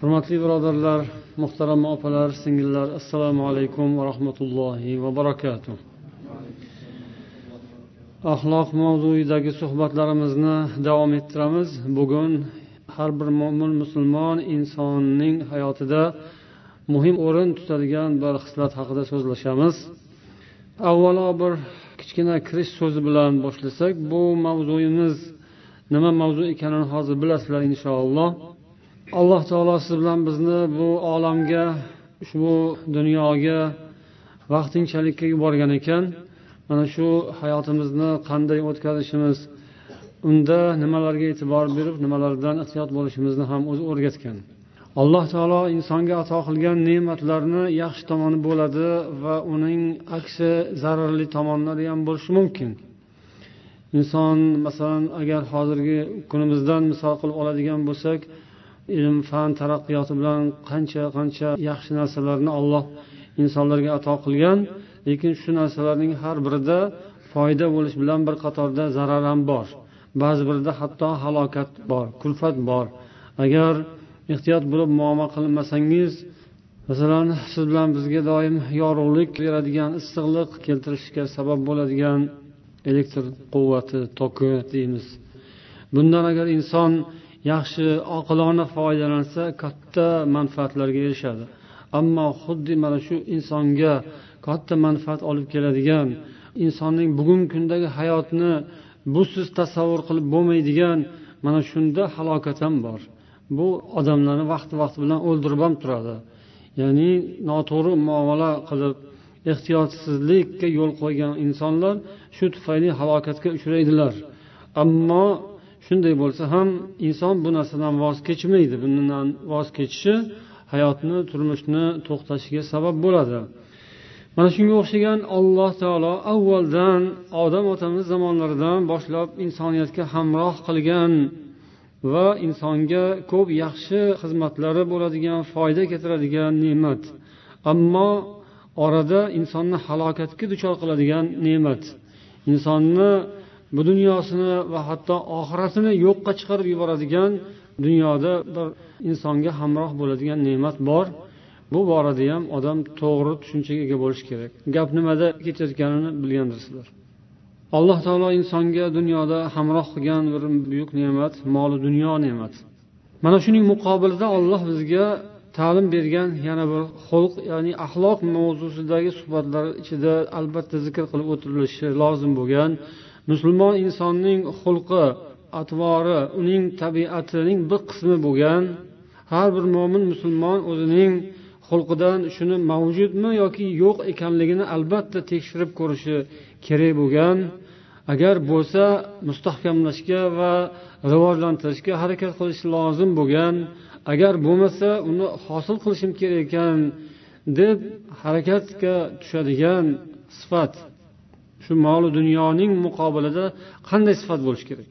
Hurmatli birodarlar muhtaram opalar singillar assalomu alaykum va rahmatullohi va barakatuh. Axloq mavzuidagi suhbatlarimizni davom ettiramiz. Bugun har bir mo'min musulmon insonning hayotida muhim o'rin tutadigan bir xislat haqida so'zlashamiz. Avvalo bir kichkina kirish so'zi bilan boshlasak bu mavzuyimiz nima mavzu ekanini hozir bilasizlar inshaalloh. Alloh taolo siz bilan bizni bu olamga ushbu dunyoga vaqtinchalikka yuborgan ekan. Mana shu hayotimizni qanday o'tkazishimiz unda nimalarga e'tibor berib nimalardan ehtiyot bo'lishimizni ham o'zi o'rgatgan. Alloh taolo insonga ato qilgan ne'matlarni yaxshi tomoni bo'ladi va uning aksi zararli tomonlari ham bo'lishi mumkin. Inson masalan agar hozirgi kunimizdan misol qilib oladigan bo'lsak ilm fan taraqqiyoti bilan qancha qancha yaxshi narsalarni olloh insonlarga ato qilgan. Lekin shu narsalarning har birida foyda bo'lish bilan bir qatorda zarar ham bor. Ba'zi birida hatto halokat bor kulfat bor. Agar ehtiyot bo'lib muomala qilmasangiz masalan siz bilan bizga doim yorug'lik beradigan issiqlik keltirishga sabab bo'ladigan elektr quvvati toki deymiz. Bundan agar inson yaxshi oqilona foydalansa katta manfaatlarga erishadi. Ammo xuddi mana shu insonga katta manfaat olib keladigan insonning bugungi kundagi hayotni busiz tasavvur qilib bo'lmaydigan mana shunda halokat ham bor. Bu odamlarni vaqti vaqti bilan o'ldirib ham turadi. Ya'ni noto'g'ri muomala qilib ehtiyotsizlikka yo'l qo'ygan insonlar shu tufayli halokatga uchraydilar. Ammo shunday bo'lsa ham inson bu narsadan voz kechmaydi. Bundan voz kechishi hayotni turmushni to'xtashiga sabab bo'ladi. Mana shunga o'xshagan alloh taolo avvaldan odam otamiz zamonlaridan boshlab insoniyatga hamroh qilgan va insonga ko'p yaxshi xizmatlari bo'ladigan foyda keltiradigan ne'mat. Ammo orada insonni halokatga duchor qiladigan ne'mat. Insonni bu dunyosini va hatto oxiratini yo'qqa chiqarib yuboradigan dunyoda bir insonga hamroh bo'ladigan ne'mat bor. Bu borada ham odam to'g'ri tushunchaga ega bo'lishi kerak. Gap nimada ketayotganini bilgandirsizlar alloh taolo insonga dunyoda hamroh qilgan bir buyuk ne'mat moli dunyo ne'mati. Mana shuning muqobilida olloh bizga ta'lim bergan yana bir xulq ya'ni axloq mavzusidagi suhbatlar ichida albatta zikr qilib o'tilishi lozim bo'lgan. Musulmon insonning xulqi atvori uning tabiatining bir qismi bo'lgan har bir mo'min musulmon o'zining xulqidan shuni mavjudmi yoki yo'q ekanligini albatta tekshirib ko'rishi kerak bo'lgan. Agar bo'lsa mustahkamlashga va rivojlantirishga harakat qilish lozim bo'lgan. Agar bo'lmasa uni hosil qilishim kerak ekan deb harakatga tushadigan sifat. Shu moli dunyoning muqobilida qanday sifat bo'lishi kerak?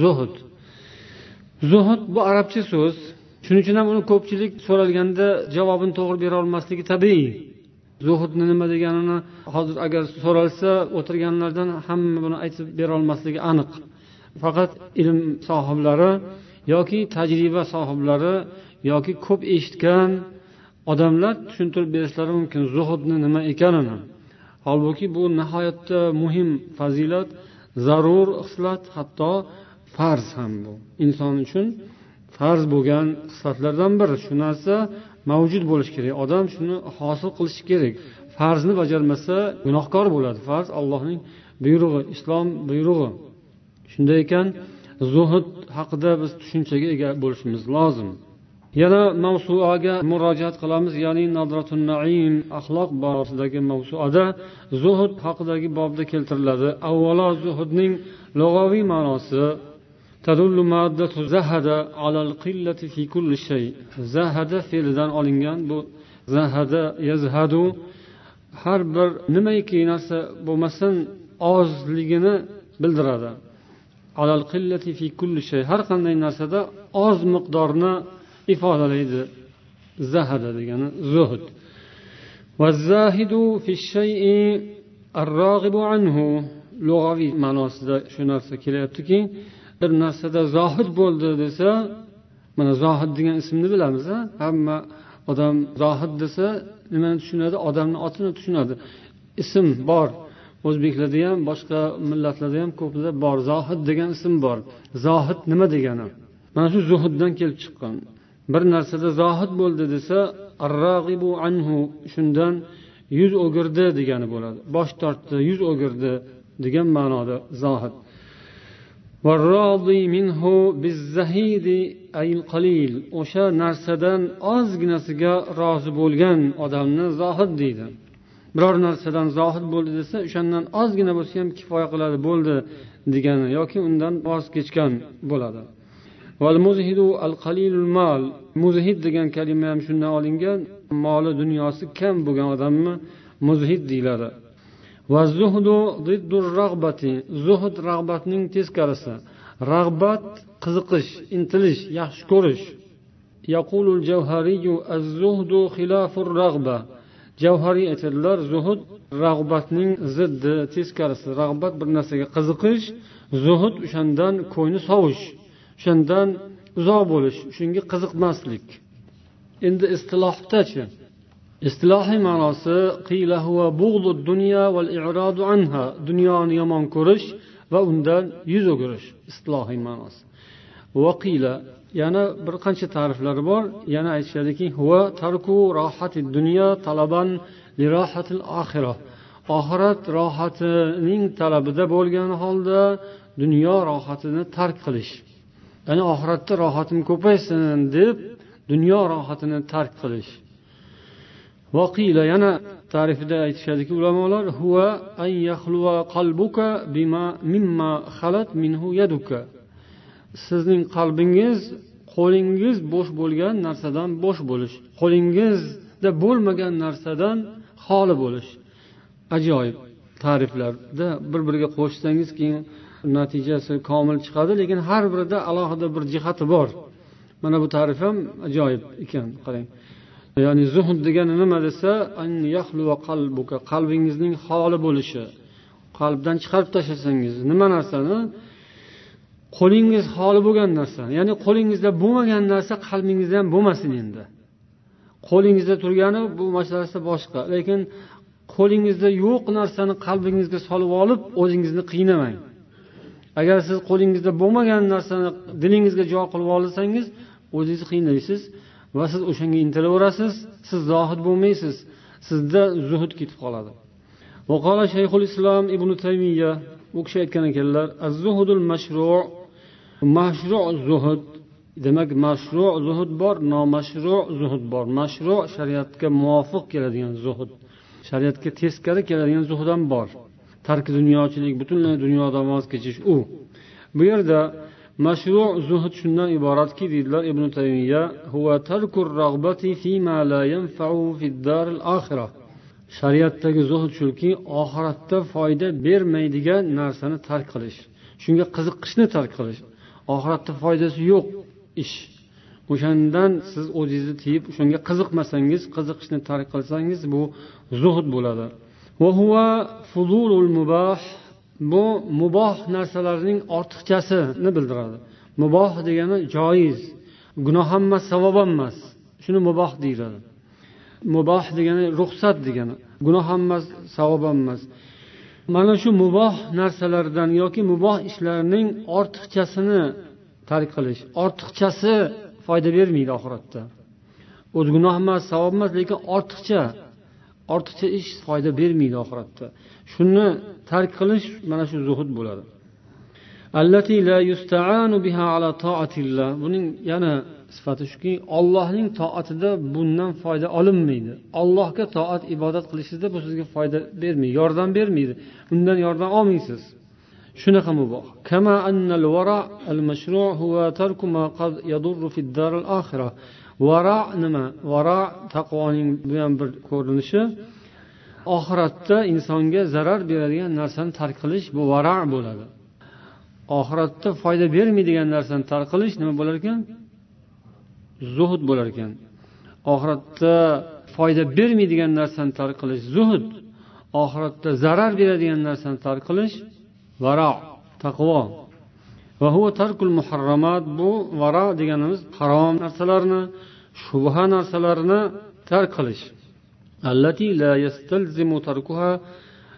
Zuhud. Zuhud bu arabcha so'z. Shuning uchun ham uni ko'pchilik so'ralganda javobini to'g'ri bera olmasligi tabiiy. Zuhudni nima deganini hozir agar so'ralsa o'tirganlardan hamma buni aytib bera olmasligi aniq. Faqat ilm sohiblari yoki tajriba sohiblari yoki ko'p eshitgan odamlar tushuntirib berishlari mumkin zuhudni nima ekanini. Holbuki bu nihoyatda muhim fazilat zarur xislat hatto farz ham bu. Inson uchun farz bo'lgan xislatlardan biri. Shu narsa mavjud bo'lishi kerak. Odam shuni hosil qilishi kerak. Farzni bajarmasa gunohkor bo'ladi. Farz allohning buyrug'i islom buyrug'i. Shunday ekan zuhud haqida biz tushunchaga ega bo'lishimiz lozim. yana mavsuaga murojaat qilamiz ya'ni nadratun naim axloq borasidagi mavsuada zuhud haqidagi bobda keltiriladi avvalo zuhudning lug'aviy ma'nosi تدل مادة زهد على القلة في كل شيء زهد fe'lidan olingan bu zahada yazhadu har bir nimaiki narsa bo'lmasin ozligini bildiradi har qanday narsada oz miqdorni ifodalaydi zahada degani zuhd lug'aviy ma'nosida shu narsa kelyaptiki bir narsada zohid bo'ldi desa mana zohid degan ismni bilamiz hamma odam zohid desa nimani tushunadi? Odamni otini tushunadi. Ism bor. O'zbeklarda ham boshqa millatlarda ham ko'pida bor. Zohid degan ism bor. Zohid nima degani? Mana shu zuhuddan kelib chiqqan. Bir narsada zohid bo'ldi desa arrag'ibu anhu shundan yuz o'girdi degani bo'ladi. Bosh tortdi yuz o'girdi degan ma'noda zohid. O'sha narsadan ozginasiga rozi bo'lgan odamni zohid deydi. Biror narsadan zohid bo'ldi desa o'shandan ozgina bo'lsa ham kifoya qiladi bo'ldi degani yoki undan voz kechgan bo'ladi. Muzhid degan kalima ham shundan olingan. Moli dunyosi kam bo'lgan odamni muzhid deyiladi. Va zuhdu rag'bati zuhd rag'batning teskarisi. Rag'bat qiziqish intilish yaxshi ko'rish. Javhariy aytadilar zuhud rag'batning ziddi teskarisi. Rag'bat bir narsaga qiziqish zuhud o'shandan ko'ngli sovish o'shandan uzoq bo'lish shunga qiziqmaslik. Endi istilohdachi. Istilohiy ma'nosi dunyoni yomon ko'rish va undan yuz o'girish istilohiy ma'nosi. Vaqila yana bir qancha ta'riflari bor. Yana aytishadiki talaban oxirat rohatining talabida bo'lgan holda dunyo rohatini tark qilish. Ya'ni oxiratda rohatim ko'paysin deb dunyo rohatini tark qilish. Voqila yana ta'rifida aytishadiki ulamolar huva an qalbuka bima mimma xalat minhu yaduka. Sizning qalbingiz qo'lingiz bo'sh bo'lgan narsadan bo'sh bo'lish qo'lingizda bo'lmagan narsadan xoli bo'lish. Ajoyib ta'riflarda bir biriga qo'shsangiz keyin natijasi komil chiqadi lekin har birida alohida bir jihati bor. Mana bu ta'rif ham ajoyib ekan qarang. Ya'ni zuhd degani nima desa qalbingizning holi bo'lishi. Qalbdan chiqarib tashlasangiz nima narsani? Qo'lingiz xoli bo'lgan narsa ya'ni qo'lingizda bo'lmagan narsa qalbingizda ham bo'lmasin endi. Qo'lingizda turgani bu masalasi boshqa. Lekin qo'lingizda yo'q narsani qalbingizga solib olib o'zingizni qiynamang. Agar siz qo'lingizda bo'lmagan narsani dilingizga jo qilib olsangiz o'zingizni qiynaysiz va siz o'shanga intilaverasiz siz zohid bo'lmaysiz sizda zuhud ketib qoladi. Shayxul islom ibn taymiya u kishi aytgan ekanlar mashru mashru zuhud. Demak mashru zuhud bor nomashru zuhud bor. Mashru shariatga muvofiq keladigan zuhud shariatga teskari keladigan zuhud ham bor. Tarki dunyochilik butunlay dunyodan voz kechish u. Bu yerda mashru zuhd shundan iboratki deydilar ibn taymiya shariatdagi zuhd shuki oxiratda foyda bermaydigan narsani tark qilish shunga qiziqishni tark qilish. Oxiratda foydasi yo'q ish. O'shandan siz o'zingizni tiyib o'shanga qiziqmasangiz qiziqishni tark qilsangiz bu zuhd bo'ladi. Bu muboh narsalarning ortiqchasini bildiradi. Muboh degani joiz gunoh ham emas savob ham emas. Shuni muboh deyiladi. Muboh degani ruxsat degani gunoh ham emas savob ham emas. Mana shu muboh narsalardan yoki muboh ishlarning ortiqchasini tark qilish ortiqchasi foyda bermaydi oxiratda. O'zi gunoh emas savob emas lekin ortiqcha ortiqcha ish foyda bermaydi oxiratda. Shuni tark qilish mana shu zuhud bo'ladi. Buning yana sifati shuki ollohning toatida bundan foyda olinmaydi. Allohga toat ibodat qilishingizda bu sizga foyda bermaydi yordam bermaydi. Undan yordam olmaysiz. Shunaqa muboh kama annal vara al mashru' huwa tarku ma qad yadurru fi dar al akhirah varo nima? Varo taqvoning bu ham bir ko'rinishi. Oxiratda insonga zarar beradigan narsani tark qilish bu varo bo'ladi. Oxiratda foyda bermaydigan narsani tark qilish nima bo'lar ekan? Zuhud bo'lar ekan. Oxiratda foyda bermaydigan narsani tark qilish zuhud. Oxiratda zarar beradigan narsani tark qilish varo taqvo. Va bu varo deganimiz harom narsalarni shubha narsalarni tark qilish.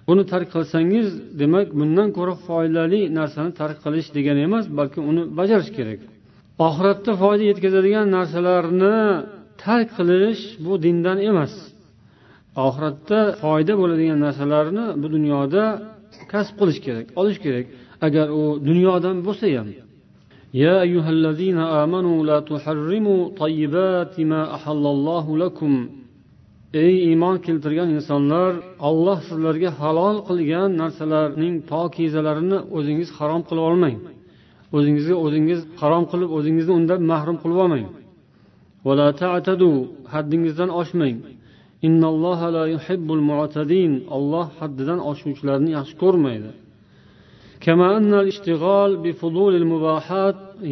Buni tark qilsangiz demak bundan ko'ra foydali narsani tark qilish degani emas balki uni bajarish kerak. Oxiratda foyda yetkazadigan narsalarni tark qilish bu dindan emas. Oxiratda foyda bo'ladigan narsalarni bu dunyoda kasb qilish kerak olish kerak. Agar u dunyodan bo'lsa ham يا أيها الذين آمنوا لا تحرموا طيبات ما أحل الله لكم ey iymon keltirgan insonlar olloh sizlarga halol qilgan narsalarning pokizalarini o'zingiz harom qilib olmang o'zingizga o'zingiz harom qilib o'zingizni undan mahrum qilib olmang haddingizdan oshmang olloh haddidan oshuvchilarni yaxshi ko'rmaydi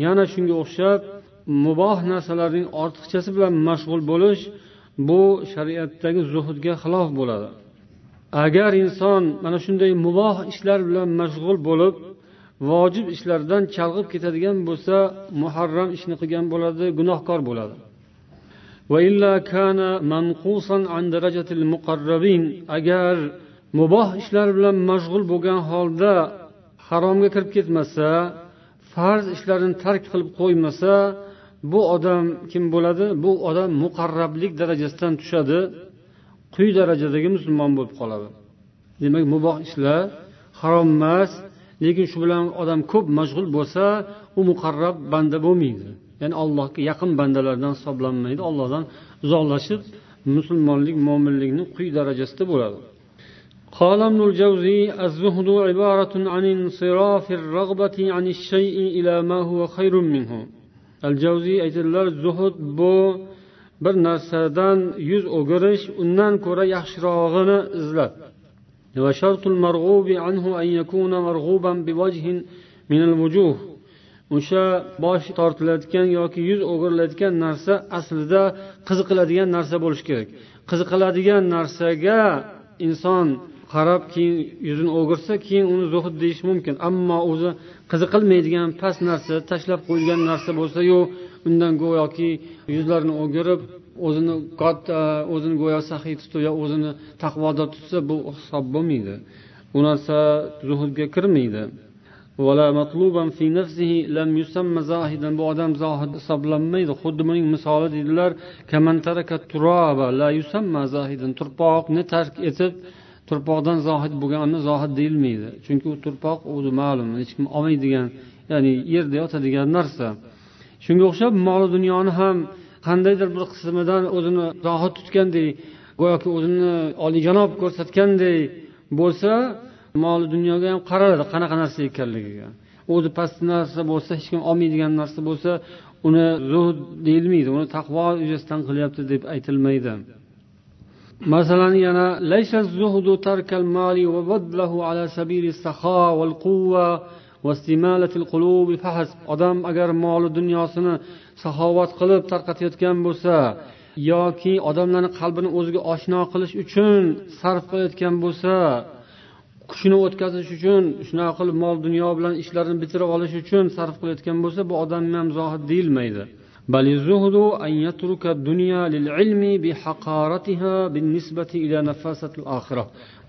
yana shunga o'xshab muboh narsalarning ortiqchasi bilan mashg'ul bo'lish bu shariatdagi zuhudga xilof bo'ladi agar inson mana shunday muboh ishlar bilan mashg'ul bo'lib vojib ishlardan chalg'ib ketadigan bo'lsa muharram ishni qilgan bo'ladi gunohkor bo'ladi agar muboh ishlar bilan mashg'ul bo'lgan holda haromga kirib ketmasa farz ishlarini tark qilib qo'ymasa bu odam kim bo'ladi? Bu odam muqarrablik darajasidan tushadi quyi darajadagi musulmon bo'lib qoladi. Demak muboh ishlar harom emas lekin shu bilan odam ko'p mashg'ul bo'lsa u muqarrab banda bo'lmaydi. Ya'ni allohga yaqin bandalardan hisoblanmaydi ollohdan uzoqlashib musulmonlik mo'minlikni quyi darajasida bo'ladi. قال ابن الجوزي الزهد عبارة عن انصراف الرغبة عن الشيء إلى ما هو خير منه الجوزي aytadilar zuhud bu bir narsadan yuz o'girish undan ko'ra yaxshirog'ini izlab وشرط المرغوب عنه أن يكون مرغوبا بوجه من الوجوه o'sha bosh tortiladigan yoki yuz o'giriladigan narsa aslida qiziqiladigan narsa bo'lishi kerak qiziqiladigan narsaga inson qarab keyin yuzini o'girsa keyin uni zuhud deyish mumkin. Ammo o'zi qiziqilmaydigan past narsa tashlab qo'yilgan narsa bo'lsayu undan go'yoki yuzlarini o'girib o'zini katta e, o'zini go'yo saxiy tutib yo o'zini taqvodor tutsa bu hisob bo'lmaydi. U narsa zuhudga kirmaydi. Bu odam zohid hisoblanmaydi. Xuddi buning misoli deydilar turpoqni tark etib turpoqdan zohid bo'lganni zohid deyilmaydi. Chunki u turpoq o'zi ma'lum hech kim olmaydigan ya'ni yerda yotadigan narsa. Shunga o'xshab mol dunyoni ham qandaydir bir qismidan o'zini zohid tutgandek go'yoki o'zini oliyjanob ko'rsatganday bo'lsa mol dunyoga ham qaraladi qanaqa narsa ekanligiga. O'zi past narsa bo'lsa hech kim olmaydigan narsa bo'lsa uni zuhd deyilmaydi uni taqvo yuzasidan qilyapti deb aytilmaydi. Masalan yana laysa zuhdu tarkal mali va vadlahu ala sabili saho val quwwa odam agar moli dunyosini saxovat qilib tarqatayotgan bo'lsa yoki odamlarni qalbini o'ziga oshno qilish uchun sarf qilayotgan bo'lsa kuchini o'tkazish uchun shunaqa qilib mol dunyo bilan ishlarini bitirib olish uchun sarf qilayotgan bo'lsa bu odam ham zohid deyilmaydi.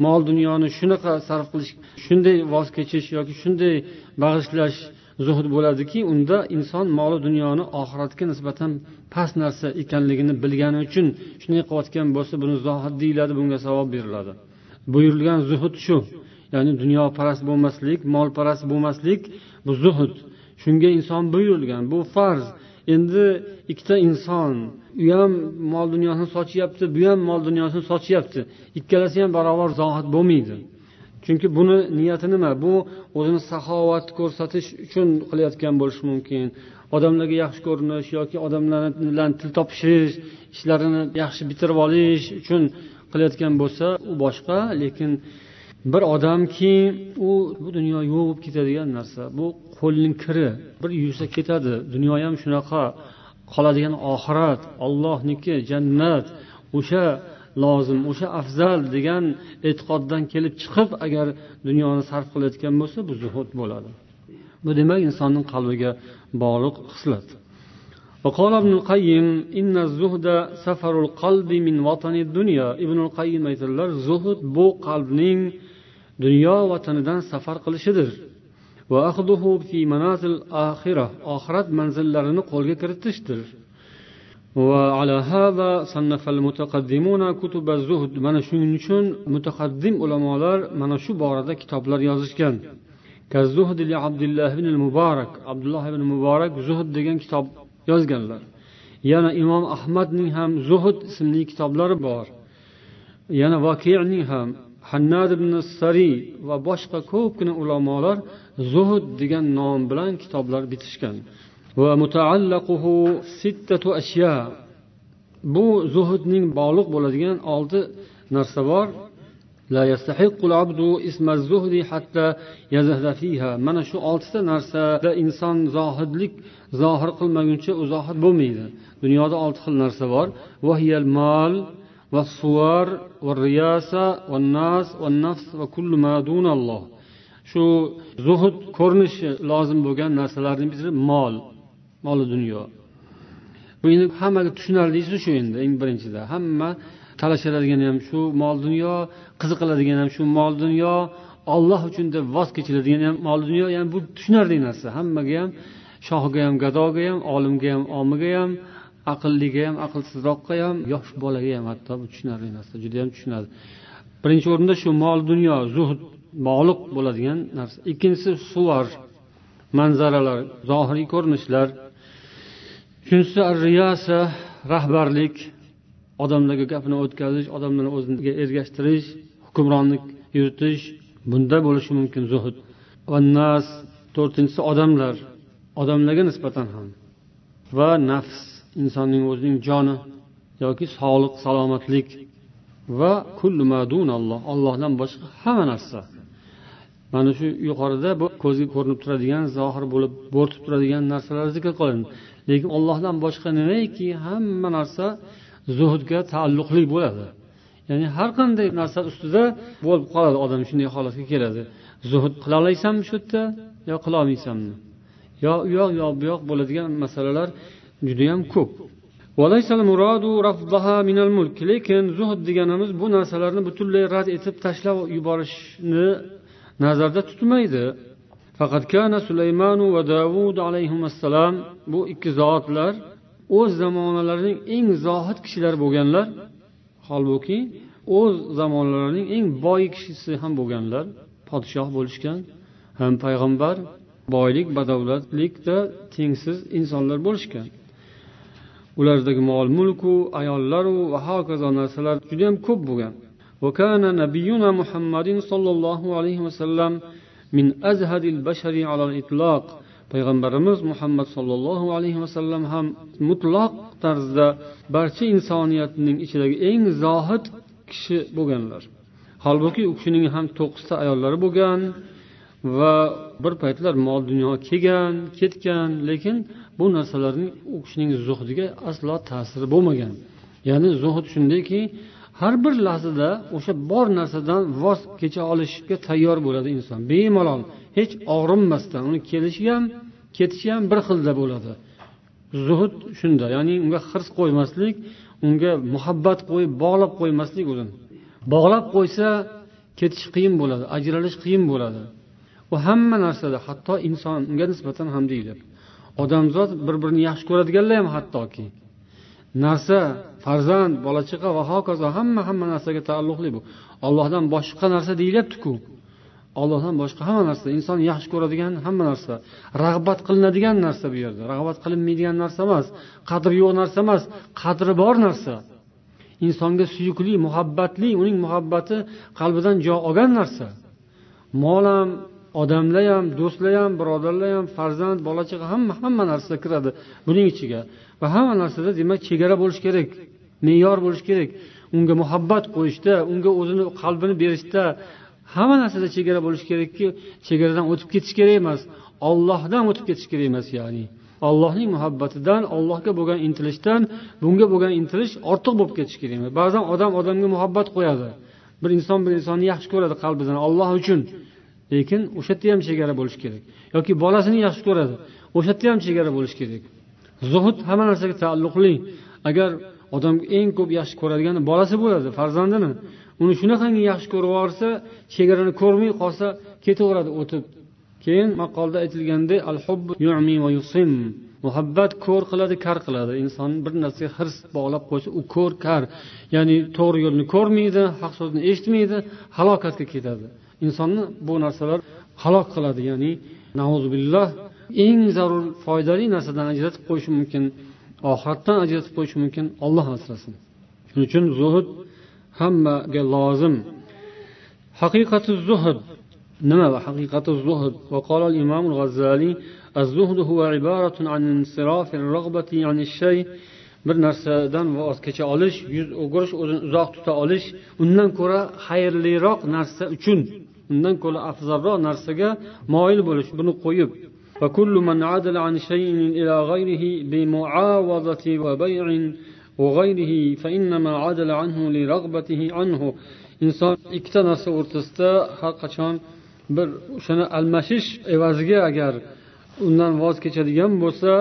Mol dunyoni shunaqa sarf qilish shunday voz kechish yoki shunday bag'ishlash zuhd bo'ladiki unda inson moli dunyoni oxiratga nisbatan past narsa ekanligini bilgani uchun shunday qilayotgan bo'lsa buni zohid deyiladi bunga savob beriladi buyurilgan zuhud shu ya'ni dunyoparast bo'lmaslik molparast bo'lmaslik bu zuhud shunga inson buyurilgan bu farz endi ikkita inson u ham mol dunyosini sochyapti bu ham mol dunyosini sochyapti. Ikkalasi ham barobar zohid bo'lmaydi. Chunki buni niyati nima? Bu o'zini saxovat ko'rsatish uchun qilayotgan bo'lishi mumkin. Odamlarga yaxshi ko'rinish yoki odamlar bilan til topishish ishlarini yaxshi bitirib olish uchun qilayotgan bo'lsa u boshqa lekin bir odamki u bu dunyo yo'q bo'lib ketadigan narsa bu qo'lning kiri bir yuvsa ketadi dunyo ham shunaqa qoladigan oxirat ollohniki jannat o'sha lozim o'sha afzal degan e'tiqoddan kelib chiqib agar dunyoni sarf qilayotgan bo'lsa bu zuhud bo'ladi bu demak insonning qalbiga bog'liq xislat وقال ابن القيم إن الزهد سفر القلب من وطن الدنيا ابن القيم aytadilar zuhud bu qalbning dunyo vatanidan safar qilishidir oxirat manzillarini qo'lga kiritishdir وعلى هذا صنف المتقدمون كتب الزهد mana shuning uchun mutaqaddim ulamolar mana shu borada kitoblar yozishgan كالزهد لعبد الله بن المبارك عبد الله بن المبارك زهد degan kitob yozganlar yana imom ahmadning ham zuhud ismli kitoblari bor yana vakining ham hannad ibn sariy va boshqa ko'pgina ulamolar zuhud degan nom bilan kitoblar bitishgan va mutaallaquhu sittatu ashya bu zuhudning bog'liq bo'ladigan olti narsa bor لا يستحق العبد اسم الزهد حتى يزهد فيها mana shu oltita narsada inson zohidlik zohir qilmaguncha u zohid bo'lmaydi dunyoda olti xil narsa bor mal والصور والرياسة والناس والنفس وكل ما دون الله shu zuhud ko'rinishi lozim bo'lgan narsalarni biri mol moli dunyo bu endi hammaga tushunarlisi shu endi eng birinchida hamma talashadigani ham shu mol dunyo qiziqiladigan ham shu mol dunyo olloh uchun deb voz kechiladigan ham mol dunyo ya'ni bu tushunarli narsa hammaga ham shohga ham gadoga ham olimga ham omiga ham aqlliga ham aqlsizroqqa ham yosh bolaga ham hatto bu tushunarli narsa judayam tushunadi birinchi o'rinda shu mol dunyo zuhd bog'liq bo'ladigan narsa. Ikkinchisi suvar manzaralar zohiriy ko'rinishlar. Uchinchisi riyasa rahbarlik odamlarga gapini o'tkazish odamlarni o'ziga ergashtirish hukmronlik yuritish bunda bo'lishi mumkin zuhud va nas to'rtinchisi odamlar odamlarga nisbatan ham. Va nafs. Insonning o'zining joni yoki sog'liq salomatlik va ollohdan boshqa hamma narsa. Mana shu yuqorida bu ko'zga ko'rinib turadigan zohir bo'lib bo'rtib turadigan narsalar zikr qilindi lekin ollohdan boshqa nimaiki hamma narsa zuhudga taalluqli bo'ladi. Ya'ni har qanday narsa ustida bo'lib qoladi odam shunday holatga keladi. Zuhud qila olasanmi shu yerda yo qilolmaysanmi yo u yoq yo bu yoq bo'ladigan masalalar judayam ko'p. Lekin zuhd deganimiz bu narsalarni butunlay rad etib tashlab yuborishni nazarda tutmaydi. Faqat kana sulaymanu va davud alayhissalom bu ikki zotlar o'z zamonalarining eng zohid kishilari bo'lganlar. Holbuki o'z zamonlarining eng boy kishisi ham bo'lganlar. Podshoh bo'lishgan ham payg'ambar boylik badavlatlikda tengsiz insonlar bo'lishgan. ulardagi mol mulku ayollaru va hokazo narsalar judayam ko'p bo'lgan وكان نبينا محمد صلى الله عليه وسلم من أزهد البشر على الإطلاق payg'ambarimiz muhammad sollallohu alayhi vasallam ham mutloq tarzda barcha insoniyatning ichidagi eng zohid kishi bo'lganlar holbuki u kishining ham to'qqizta ayollari bo'lgan va bir paytlar mol dunyo kelgan ketgan lekin bu narsalarning u kishining zuhdiga aslo ta'siri bo'lmagan. Ya'ni zuhd shundayki har bir lahzada o'sha bor narsadan voz kecha olishga tayyor bo'ladi inson. Bemalol hech og'rinmasdan uni kelishi ham ketishi ham bir xilda bo'ladi. Zuhud shunda ya'ni unga hirs qo'ymaslik unga muhabbat qo'yib bog'lab qo'ymaslik o'zini. Bog'lab qo'ysa ketish qiyin bo'ladi ajralish qiyin bo'ladi. U hamma narsada hatto insonga nisbatan ham deydi odamzod bir birini yaxshi ko'radiganlar ham hattoki. Narsa farzand bola chaqa va hokazo hamma hamma narsaga taalluqli bu. Ollohdan boshqa narsa deyilyaptiku. Ollohdan boshqa hamma narsa inson yaxshi ko'radigan hamma narsa rag'bat qilinadigan narsa bu yerda. Rag'bat qilinmaydigan narsa emas qadri yo'q narsa emas qadri bor narsa. Insonga suyukli muhabbatli uning muhabbati qalbidan joy olgan narsa. Mol ham odamlar ham do'stlar ham birodarlar ham farzand bola chaqa hamma hamma narsa kiradi buning ichiga. Va hamma narsada demak chegara bo'lishi kerak me'yor bo'lishi kerak. Unga muhabbat qo'yishda unga o'zini qalbini berishda hamma narsada chegara bo'lishi kerakki chegaradan o'tib ketish kerak emas ollohdan o'tib ketish kerak emas ya'ni. Allohning muhabbatidan allohga bo'lgan intilishdan bunga bo'lgan intilish ortiq bo'lib ketishi kerak emas. Ba'zan odam odamga muhabbat qo'yadi. Bir inson bir insonni yaxshi ko'radi qalbidan olloh uchun. Lekin o'sha yerda ham chegara bo'lishi kerak. Yoki bolasini yaxshi ko'radi o'sha yerda ham chegara bo'lishi kerak. Zuhud hamma narsaga taalluqli. Agar odam eng ko'p yaxshi ko'radigani bolasi bo'ladi farzandini uni shunaqangi yaxshi ko'rib yuborsa chegarani ko'rmay qolsa ketaveradi o'tib. Keyin maqolda aytilgandek al va yusim. Muhabbat ko'r qiladi kar qiladi. Inson bir narsaga hirs bog'lab qo'ysa u ko'r kar. Ya'ni to'g'ri yo'lni ko'rmaydi haq so'zni eshitmaydi halokatga ketadi. insonni bu narsalar halok qiladi ya'ni billah eng zarur foydali narsadan ajratib qo'yishi mumkin oxiratdan ajratib qo'yishi mumkin olloh asrasin shuning uchun zuhud hammaga lozim haqiqati zuhud nima haqiqati zuhud وقال الإمام الغزالي الزهد هو عبارة عن انصراف الرغبة عن الشيء bir narsadan voz kecha olish yuz o'girish o'zini uzoq tuta olish undan ko'ra xayrliroq narsa uchun undan ko'ra afzalroq narsaga moyil bo'lish buni qo'yib فكل من عدل عن شيء إلى غيره بمعاوضة وبيع وغيره فإنما عدل عنه لرغبته عنه inson ikkita narsa o'rtasida har qachon bir o'shani almashish evaziga agar undan voz kechadigan bo'lsa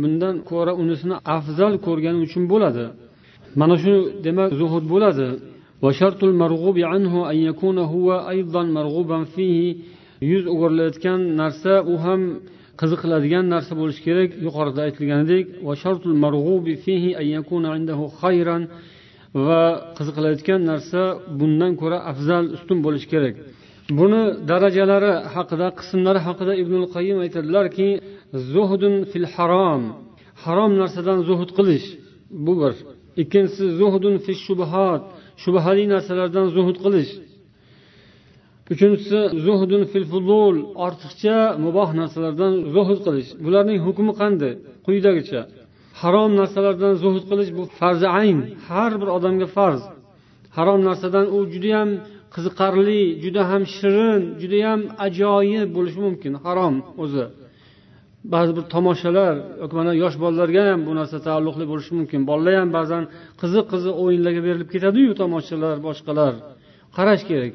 bundan ko'ra unisini afzal ko'rgani uchun bo'ladi mana shu demak zuhud bo'ladi وشرط المرغوب عنه أن يكون هو أيضا مرغوبا فيه yuz o'girilayotgan narsa u ham qiziqiladigan narsa bo'lishi kerak yuqorida aytilganidek va qiziqilayotgan narsa bundan ko'ra afzal ustun bo'lishi kerak Buni darajalari haqida qismlari haqida ibn qayim aytadilarki zuhdun fil harom harom narsadan zuhud qilish bu bir. Ikkinchisi zuhdun fil shubhat. Shubhali narsalardan zuhud qilish. Uchinchisi zuhdun fil fuzul. Ortiqcha muboh narsalardan zuhud qilish. Bularning hukmi qanday? Quyidagicha. Harom narsalardan zuhud qilish bu farzi ayn. Har bir odamga farz. Harom narsadan u judayam qiziqarli juda ham shirin judayam ajoyib bo'lishi mumkin. Harom o'zi. Ba'zi bir tomoshalar yoki mana yosh bolalarga ham bu narsa taalluqli bo'lishi mumkin. Bolalar ham ba'zan qiziq qiziq o'yinlarga berilib ketadiyu tomoshalar boshqalar. Qarash kerak.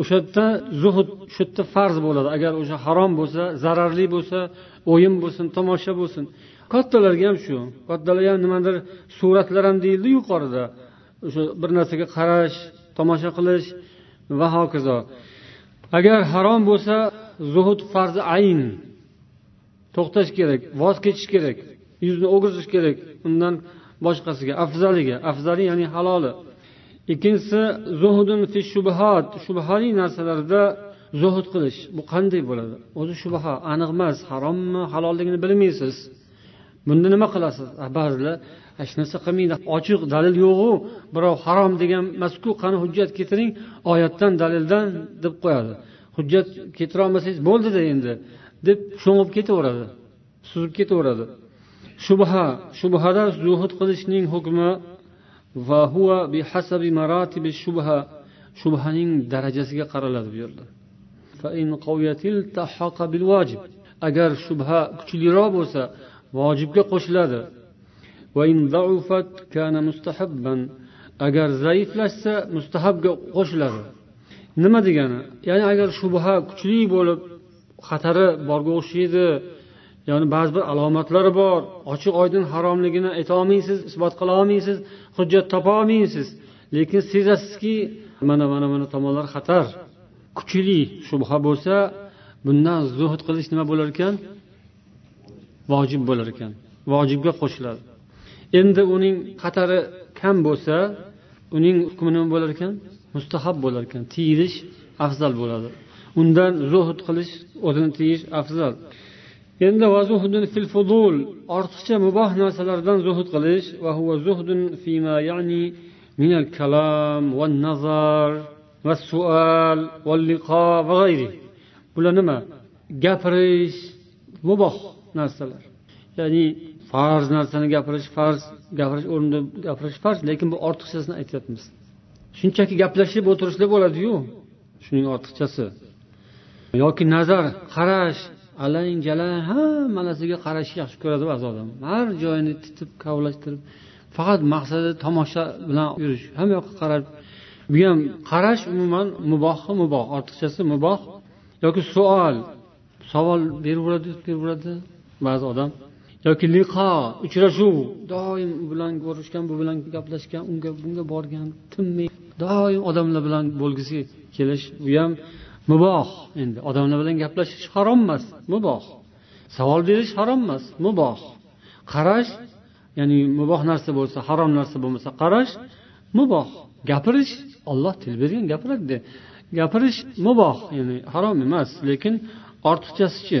O'sha yerda zuhud shu yerda farz bo'ladi. Agar o'sha harom bo'lsa zararli bo'lsa o'yin bo'lsin tomosha bo'lsin. Kattalarga ham shu. Kattalar ham nimadir suratlar ham deyildi yuqorida. O'sha bir narsaga qarash tomosha qilish va hokazo. Agar harom bo'lsa zuhud farzi ayn. To'xtash kerak voz kechish kerak yuzni o'girish kerak undan boshqasiga afzaliga. Afzali ya'ni haloli. Ikkinchisi zuhudun fi shubhat. Shubhali narsalarda zuhud qilish. Bu qanday bo'ladi? O'zi shubha aniq emas. Harommi halolligini bilmaysiz. Bunda nima qilasiz? Ba'zilar hech narsa qilmaydi ochiq dalil yo'qu birov harom degan emasku qani hujjat keltiring oyatdan dalildan deb qo'yadi. Hujjat keltirolmasangiz bo'ldida endi deb sho'ng'ib ketaveradi suzib ketaveradi. Shubha shubhada zuhud qilishning hukmi va huwa bihasabi maratibi shubha shubhaning darajasiga qaraladi bu yerda agar shubha kuchliroq bo'lsa vojibga qo'shiladi. Agar zaiflashsa mustahabga qo'shiladi. Nima degani? Ya'ni agar shubha kuchli bo'lib xatari borga o'xshaydi ya'ni ba'zi bir alomatlari bor ochiq oydin haromligini aytolmaysiz isbot qila olmaysiz hujjat topa olmaysiz lekin sezasizki mana mana mana tomonlar xatar. Kuchli shubha bo'lsa bundan zuhd qilish nima bo'lar ekan? Vojib bo'lar ekan. Vojibga qo'shiladi. Endi uning qatari kam bo'lsa uning hukmi nima bo'lar ekan mustahab bo'lar ekan. Tiyilish afzal bo'ladi. Undan zuhud qilish o'zini tiyish afzal. Endi fil fudul ortiqcha muboh narsalardan zuhud qilish va huwa zuhdun fima ya'ni min al kalam va nazar va sual va liqo va g'ayri. Bular nima? Gapirish muboh narsalar. Ya'ni farz narsani gapirish farz gapirish o'rnida gapirish farz lekin bu ortiqchasini aytyapmiz. Shunchaki gaplashib o'tirishlar bo'ladiyu shuning ortiqchasi. Yoki nazar qarash alang jalang hamma narsaga qarashni yaxshi ko'radi ba'zi odam. Har joyini titib kavlashtirib faqat maqsadi tomosha bilan yurish. Hamma yoqqa qarab bu ham qarash umuman muboh muboh ortiqchasi muboh. Yoki savol savol beraveradi beraveradi ba'zi odam. Yoki liqo uchrashuv. Doim u bilan ko'rishgan bu bilan gaplashgan unga bunga borgan tinmay doim odamlar bilan bo'lgisi kelish bu ham muboh endi. Odamlar bilan gaplashish harom emas muboh. Savol berish harom emas muboh. Qarash ya'ni muboh narsa bo'lsa harom narsa bo'lmasa qarash muboh. Gapirish olloh til bergan gapiradi. Gapirish muboh ya'ni harom emas lekin ortiqchasichi.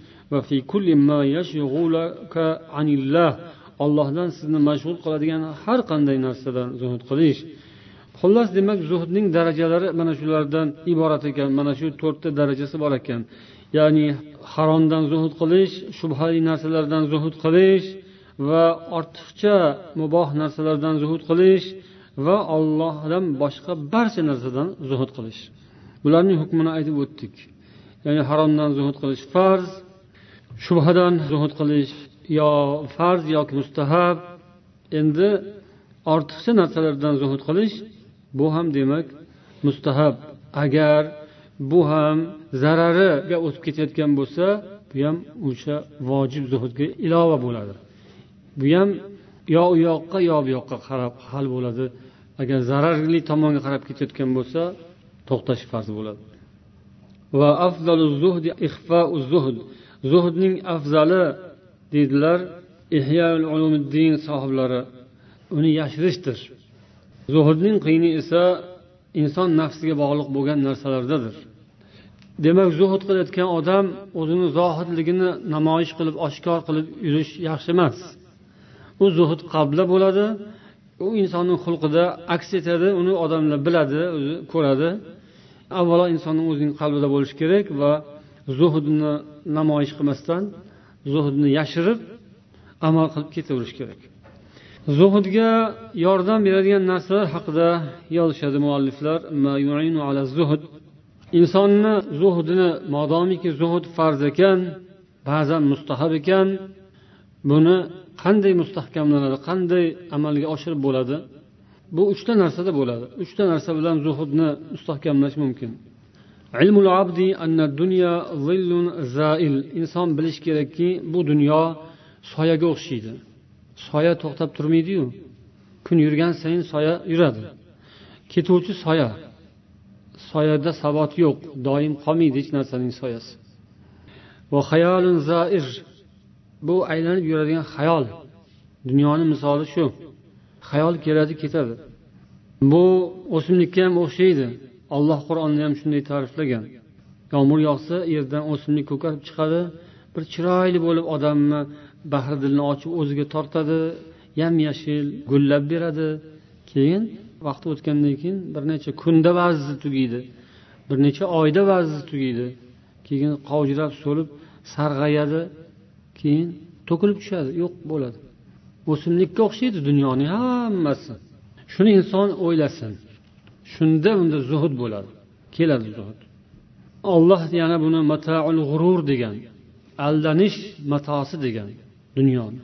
ollohdan sizni mashg'ul qiladigan har qanday narsadan zuhud qilish. Xullas demak zuhdning darajalari mana shulardan iborat ekan. Mana shu to'rtta darajasi bor ekan. Ya'ni haromdan zuhud qilish shubhali narsalardan zuhud qilish va ortiqcha muboh narsalardan zuhud qilish va ollohdan boshqa barcha narsadan zuhud qilish. Bularning hukmini aytib o'tdik. Ya'ni haromdan zuhud qilish farz shubhadan zuhud qilish yo farz yoki mustahab endi ortiqcha narsalardan zuhud qilish bu ham demak mustahab. Agar bu ham zarariga o'tib ketayotgan bo'lsa bu ham o'sha vojib zuhudga ilova bo'ladi. Bu ham yo u yoqqa yo bu yoqqa qarab hal bo'ladi. Agar zararli tomonga qarab ketayotgan bo'lsa to'xtash farz bo'ladi. Va afzalu zuhdi zuhd. Zuhdning afzali deydilar ihyoul ulumiddin sohiblari uni yashirishdir. Zuhudning qiyini esa inson nafsiga bog'liq bo'lgan narsalardadir. Demak zuhud qilayotgan odam o'zini zohidligini namoyish qilib oshkor qilib yurish yaxshi emas. U zuhud qabla bo'ladi u insonni xulqida aks etadi uni odamlar biladi o'zi ko'radi. Avvalo insonni o'zining qalbida bo'lishi kerak va zuhudni namoyish qilmasdan zuhudni yashirib amal qilib ketaverish kerak. Zuhudga yordam beradigan narsalar haqida yozishadi mualliflar. Insonni zuhdini modomiki zuhud farz ekan ba'zan mustahab ekan. Buni qanday mustahkamlanadi qanday amalga oshirib bo'ladi? Bu uchta narsada bo'ladi. Uchta narsa bilan zuhudni mustahkamlash mumkin. Inson bilishi kerakki bu dunyo soyaga o'xshaydi. Soya to'xtab turmaydiyu. Kun yurgan sayin soya yuradi. Ketuvchi soya. Soyada sabot yo'q doim qolmaydi hech narsaning soyasi. Bu aylanib yuradigan xayol. Dunyoni misoli shu. Xayol keladi ketadi. Bu o'simlikka ham o'xshaydi. Alloh qur'onni ham shunday ta'riflagan. Yomg'ir yog'sa yerdan o'simlik ko'karib chiqadi. Bir chiroyli bo'lib odamni bahri dilni ochib o'ziga tortadi. Yam yashil gullab beradi. Keyin vaqt o'tgandan keyin bir necha kunda ba'zisi tugaydi bir necha oyda ba'zisi tugaydi keyin qovjirab so'lib sarg'ayadi. Keyin to'kilib tushadi. Yo'q bo'ladi. O'simlikka o'xshaydi dunyoning hammasi. Shuni inson o'ylasin. Shunda unda zuhud bo'ladi. Keladi zuhud. Olloh yana buni mataul g'urur degan aldanish matosi degan dunyoni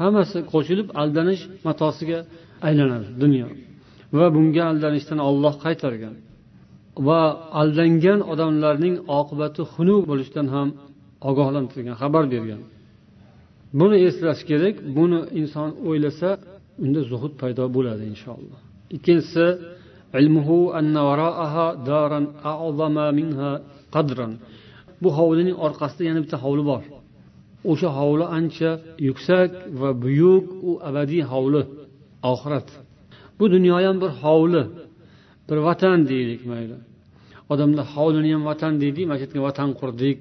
hammasi qo'shilib aldanish matosiga aylanadi dunyo. Va bunga aldanishdan olloh qaytargan. Va aldangan odamlarning oqibati xunuk bo'lishidan ham ogohlantirgan xabar bergan. Buni eslash kerak buni inson o'ylasa unda zuhud paydo bo'ladi inshaalloh. Ikkinchisi علمه أن وراءها دارا أعظم منها قدرا bu hovlining orqasida yana bitta hovli bor o'sha hovli ancha yuksak va buyuk u abadiy hovli oxirat bu dunyo ham bir hovli bir vatan deylik mayli odamlar hovlini ham vatan deydi mana shu yerga vatan qurdik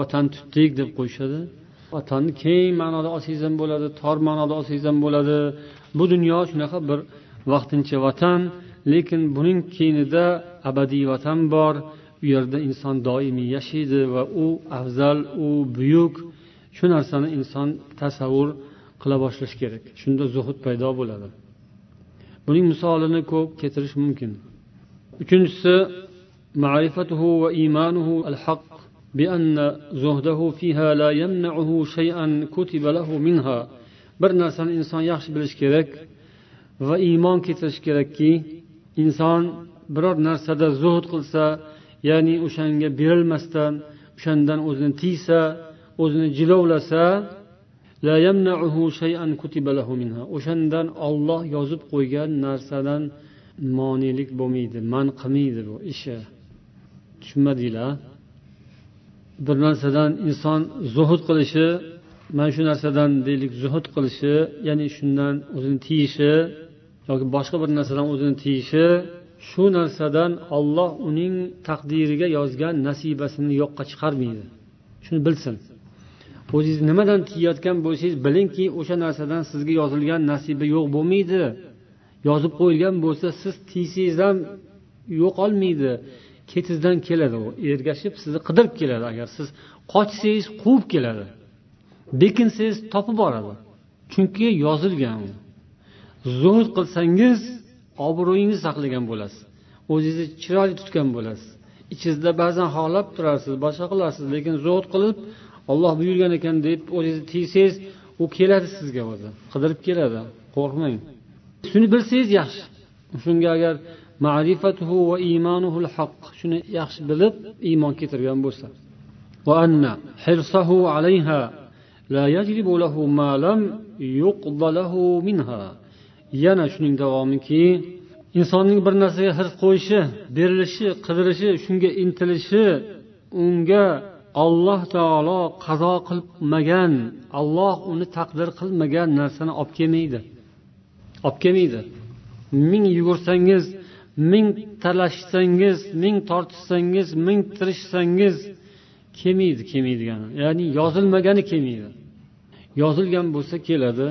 vatan tutdik deb qo'yishadi vatanni keng ma'noda olsangiz ham bo'ladi tor ma'noda olsangiz ham bo'ladi bu dunyo shunaqa bir vaqtincha vatan lekin buning keynida abadiy vatan bor u yerda inson doimiy yashaydi va u afzal u buyuk shu narsani inson tasavvur qila boshlashi kerak shunda zuhud paydo bo'ladi buning misolini ko'p keltirish mumkin uchinchisi معرفته وإيمانه الحق بأن زهده فيها لا يمنعه شيئا كتب له منها bir narsani inson yaxshi bilishi kerak va iymon keltirishi kerakki inson biror narsada zuhd qilsa ya'ni o'shanga berilmasdan o'shandan o'zini tiysa o'zini jilovlasa o'shandan olloh yozib qo'ygan narsadan monelik bo'lmaydi man qilmaydi bu ishi. Tushunmadinglar? Bir narsadan inson zuhud qilishi mana shu narsadan deylik zuhud qilishi ya'ni shundan o'zini tiyishi yoki boshqa bir narsadan o'zini tiyishi shu narsadan olloh uning taqdiriga yozgan nasibasini yo'qqa chiqarmaydi. Shuni bilsin. O'zingiz nimadan tiyayotgan bo'lsangiz bilingki o'sha narsadan sizga yozilgan nasiba yo'q bo'lmaydi. Yozib qo'yilgan bo'lsa siz tiysangiz ham yo'qolmaydi. Ketingizdan keladi. U ergashib sizni qidirib keladi. Agar siz qochsangiz quvib keladi. Bekinsangiz topib boradi. Chunki yozilgan zuhd qilsangiz obro'yingizni saqlagan bo'lasiz o'zingizni chiroyli tutgan bo'lasiz ichingizda ba'zan xohlab turarsiz boshqa qilasiz lekin zuhd qilib olloh buyurgan ekan deb o'zingizni tiysangiz u keladi sizga o'zi qidirib keladi qo'rqmang shuni bilsangiz yaxshi shunga agar ma'rifatuhu va iymonuhul haq shuni yaxshi bilib iymon keltirgan bo'lsa وأن حرصه عليها لا يجلب له ما لم يقض له منها Yana shuning davomiki insonning bir narsaga his qo'yishi berilishi qidirishi shunga intilishi unga olloh taolo qazo qilmagan olloh uni taqdir qilmagan narsani olib kelmaydi. Olib kelmaydi. Ming yugursangiz ming talashsangiz ming tortishsangiz ming tirishsangiz kelmaydi kelmaydigani. Ya'ni yozilmagani kelmaydi. Yozilgan bo'lsa keladi.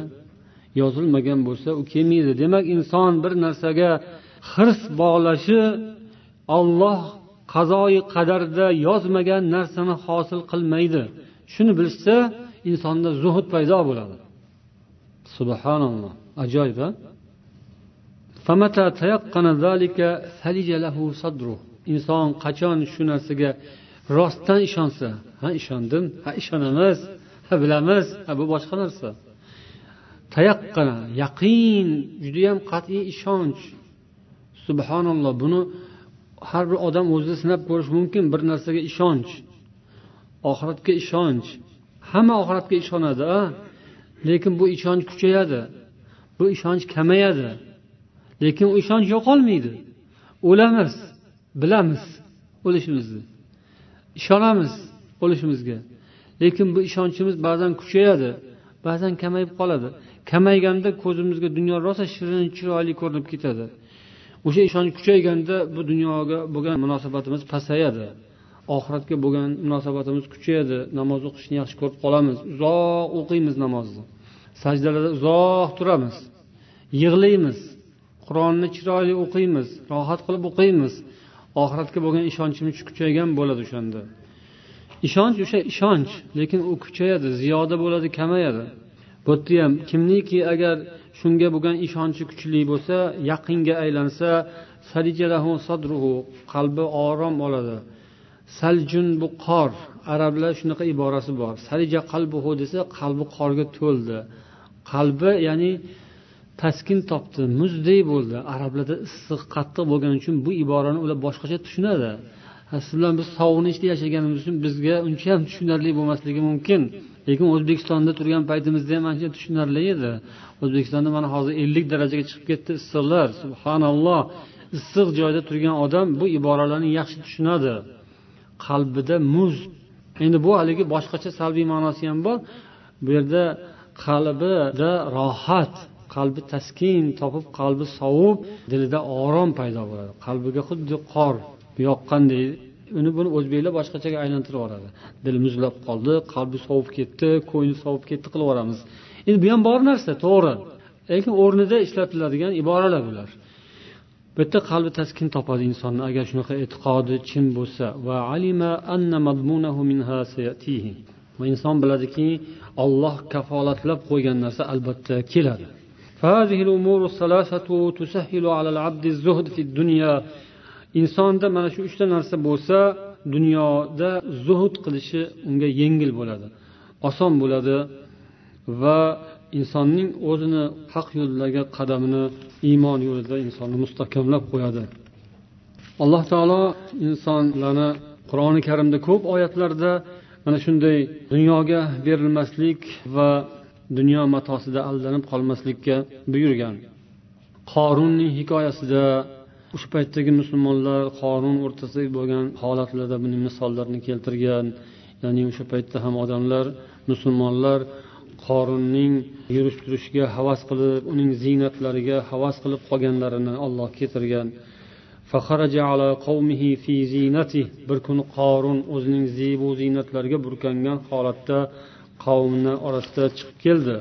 Yozilmagan bo'lsa u kelmaydi. Demak inson bir narsaga hirs bog'lashi olloh qazoyi qadarda yozmagan narsani hosil qilmaydi. Shuni bilsa insonda zuhud paydo bo'ladi. Subhanalloh. Ajoyib inson qachon shu narsaga rostdan ishonsa ha ishondim ha ishonamiz ha bilamiz ha bu boshqa narsa. Tayaqqana yaqin judayam qat'iy ishonch. Subhanalloh buni har bir odam o'zida sinab ko'rishi mumkin bir narsaga ishonch. Oxiratga ishonch. Hamma oxiratga ishonadi a? Lekin bu ishonch kuchayadi bu ishonch kamayadi. Lekin u ishonch yo'qolmaydi. O'lamiz bilamiz o'lishimizni. Ishonamiz o'lishimizga. Lekin bu ishonchimiz ba'zan kuchayadi ba'zan kamayib qoladi. Kamayganda ko'zimizga dunyo rosa shirin chiroyli ko'rinib ketadi. O'sha ishonch kuchayganda bu dunyoga bo'lgan munosabatimiz pasayadi. Oxiratga bo'lgan munosabatimiz kuchayadi. Namoz o'qishni yaxshi ko'rib qolamiz. Uzoq o'qiymiz namozni. Sajdalarda uzoq turamiz. Yig'laymiz. Qur'onni chiroyli o'qiymiz. Rohat qilib o'qiymiz. Oxiratga bo'lgan ishonchimiz kuchaygan bo'ladi o'shanda. Ishonch o'sha ishonch lekin u kuchayadi. Ziyoda bo'ladi kamayadi. Bu yerda ham kimniki agar shunga bo'lgan ishonchi kuchli bo'lsa yaqinga aylansa qalbi orom oladi. Saljun bu qor arablar shunaqa iborasi bor. Salija qalbuhu desa qalbi qorga to'ldi. Qalbi ya'ni taskin topdi muzdek bo'ldi. Arablarda issiq qattiq bo'lgani uchun bu iborani ular boshqacha tushunadi. Siz bilan biz sovuqni ichida yashaganimiz uchun bizga uncha ham tushunarli bo'lmasligi mumkin. Lekin o'zbekistonda turgan paytimizda ham ancha tushunarli edi. O'zbekistonda mana hozir ellik darajaga chiqib ketdi issiqlar. Subhanalloh. Issiq joyda turgan odam bu iboralarni yaxshi tushunadi. Qalbida muz. Endi bu haligi boshqacha salbiy ma'nosi ham bor. Bu yerda qalbida rohat qalbi taskin topib qalbi sovib dilida orom paydo bo'ladi. Qalbiga xuddi qor yoqqanday uni buni o'zbeklar boshqachaga aylantirib yuboradi dili muzlab qoldi qalbi sovib ketdi ko'ngli sovib ketdi qilib yuboramiz endi bu ham bor narsa to'g'ri lekin o'rnida ishlatiladigan iboralar bular bu yerda qalbi taskin topadi insonni agar shunaqa e'tiqodi chin bo'lsa va alima anna minha sayatihi va inson biladiki olloh kafolatlab qo'ygan narsa albatta keladi فهذه الأمور الثلاثة تسهل على العبد الزهد في الدنيا Insonda mana shu uchta narsa bo'lsa dunyoda zuhud qilishi unga yengil bo'ladi oson bo'ladi va insonning o'zini haq yo'ldagi qadamini iymon yo'lida insonni mustahkamlab qo'yadi. Alloh taolo insonlarni qur'oni karimda ko'p oyatlarda mana shunday dunyoga berilmaslik va dunyo matosida aldanib qolmaslikka buyurgan. Qorunning hikoyasida o'sha paytdagi musulmonlar qorun o'rtasidagi bo'lgan holatlarda buning misollarini keltirgan ya'ni o'sha paytda ham odamlar musulmonlar qorunning yurish turishiga havas qilib uning ziynatlariga havas qilib qolganlarini olloh keltirgan. Bir kuni qorun o'zining zebu ziynatlariga burkangan holatda qavmni orasida chiqib keldi.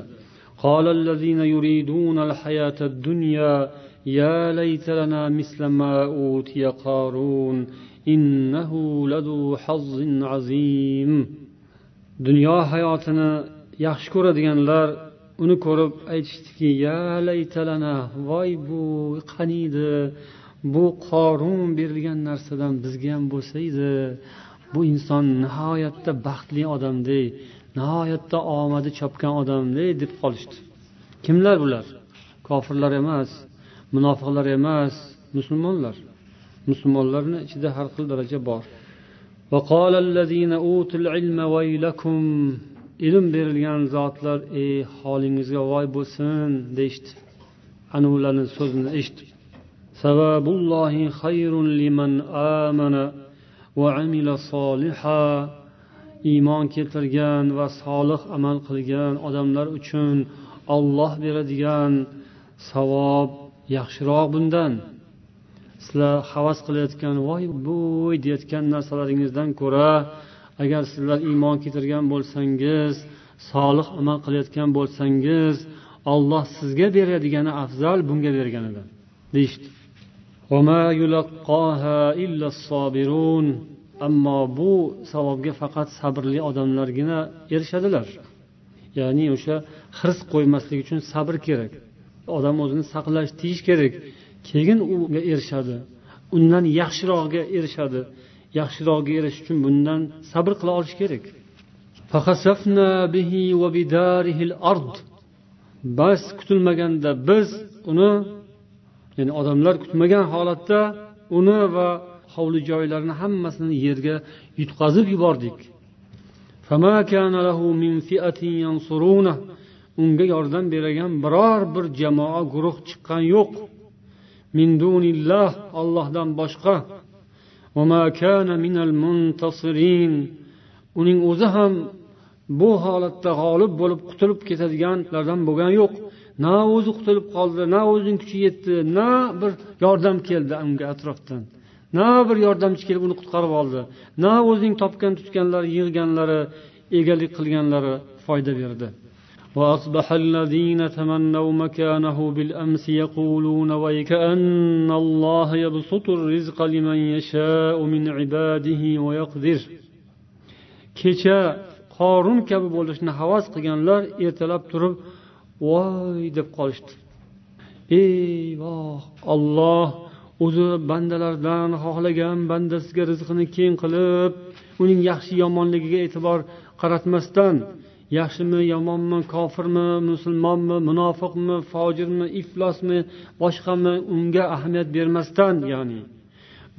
قال الذين يريدون الحياة الدنيا يا ليت لنا مثل ما أوتي قارون إنه لذو حظ عظيم dunyo hayotini yaxshi ko'radiganlar uni ko'rib aytishdiki ya laytalana voy bu qaniydi bu qorun berilgan narsadan bizga ham bo'lsa edi bu inson nihoyatda baxtli odamdek nihoyatda omadi chopgan odamdek deb qolishdi kimlar bular kofirlar emas munofiqlar emas musulmonlar. Musulmonlarni ichida har xil daraja bor. Ilm berilgan zotlar ey holingizga voy bo'lsin deyishdi. Ana ularni so'zini eshitib liman amana va amila iymon keltirgan va solih amal qilgan odamlar uchun olloh beradigan savob yaxshiroq bundan. Sizlar havas qilayotgan voy bo'y deyayotgan narsalaringizdan ko'ra agar sizlar iymon keltirgan bo'lsangiz solih amal qilayotgan bo'lsangiz olloh sizga beradigani afzal bunga berganidan deyishdi. Ammo bu savobga faqat sabrli odamlargina erishadilar. Ya'ni o'sha hirs qo'ymaslik uchun sabr kerak. Odam o'zini saqlash tiyish kerak. Keyin unga erishadi. Undan yaxshirog'iga erishadi. Yaxshirog'iga erishish uchun bundan sabr qila olish kerak. Bas kutilmaganda biz uni ya'ni odamlar kutmagan holatda uni va hovli joylarini hammasini yerga yutqazib yubordik. Unga yordam beradigan biror bir jamoa guruh chiqqan yo'q. Min dunillah ollohdan boshqa. Uning o'zi ham bu holatda g'olib bo'lib qutulib ketadiganlardan bo'lgani yo'q. Na o'zi qutulib qoldi na o'zining kuchi yetdi na bir yordam keldi unga atrofdan. Na bir yordamchi kelib uni qutqarib oldi. Na o'zining topgan tutganlari yig'ganlari egalik qilganlari foyda berdi. وأصبح الذين تمنوا مكانه بالأمس يقولون ويكأن الله يبسط الرزق لمن يشاء من عباده ويقدر kecha qorun kabi bo'lishni havas qilganlar ertalab turib voy deb qolishdi eyvoh olloh o'zi bandalardan xohlagan bandasiga rizqini keng qilib uning yaxshi yomonligiga e'tibor qaratmasdan yaxshimi yomonmi kofirmi musulmonmi munofiqmi fojirmi iflosmi boshqami unga ahamiyat bermasdan ya'ni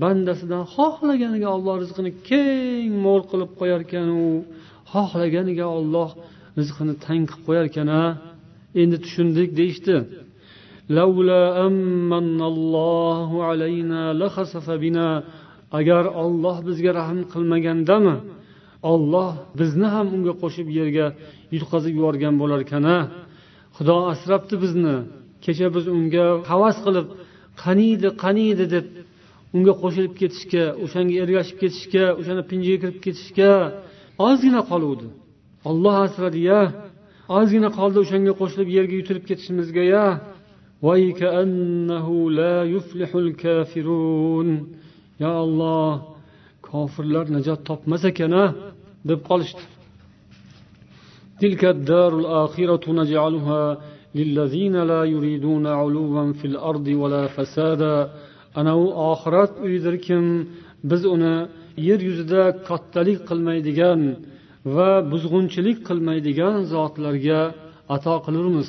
bandasidan xohlaganiga olloh rizqini keng mo'l qilib qo'yarkan u xohlaganiga olloh rizqini tang qilib qo'yarkan a endi tushundik deyishdi. Agar olloh bizga rahm qilmagandami? Olloh bizni ham unga qo'shib yerga yutqazib yuborgan bo'larkana xudo asrabdi bizni. Kecha biz unga havas qilib qaniydi qaniydi deb unga qo'shilib ketishga o'shanga ergashib ketishga o'shani pinjiga kirib ketishga ozgina qoluvdi. Olloh asradi ya. Ozgina qoldi o'shanga qo'shilib yerga yutilib ketishimizga ya. Yo olloh kofirlar najot topmas ekan a deb qolishdi تلك الدار الآخرة نجعلها للذين لا يريدون علوا في الأرض ولا فسادا ana u oxirat uyidirkim biz uni yer yuzida kattalik qilmaydigan va buzg'unchilik qilmaydigan zotlarga ato qilurmiz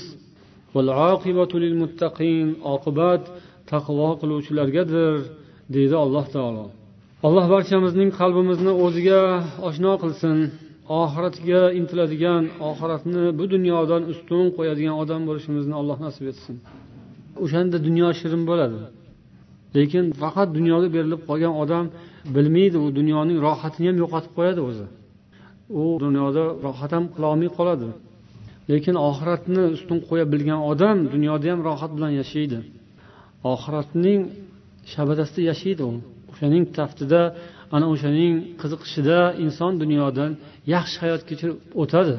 oqibat taqvo qiluvchilargadir deydi alloh taolo Alloh barchamizning qalbimizni o'ziga oshno qilsin oxiratga intiladigan oxiratni bu dunyodan ustun qo'yadigan odam bo'lishimizni alloh nasib etsin. O'shanda dunyo shirin bo'ladi. Lekin faqat dunyoga berilib qolgan odam bilmaydi u dunyoning rohatini ham yo'qotib qo'yadi o'zi. U dunyoda rohat ham qilolmay qoladi. Lekin oxiratni ustun qo'ya bilgan odam dunyoda ham rohat bilan yashaydi. Oxiratning shabadasida yashaydi u. o'shaning taftida ana o'shaning qiziqishida inson dunyodan yaxshi hayot kechirib o'tadi.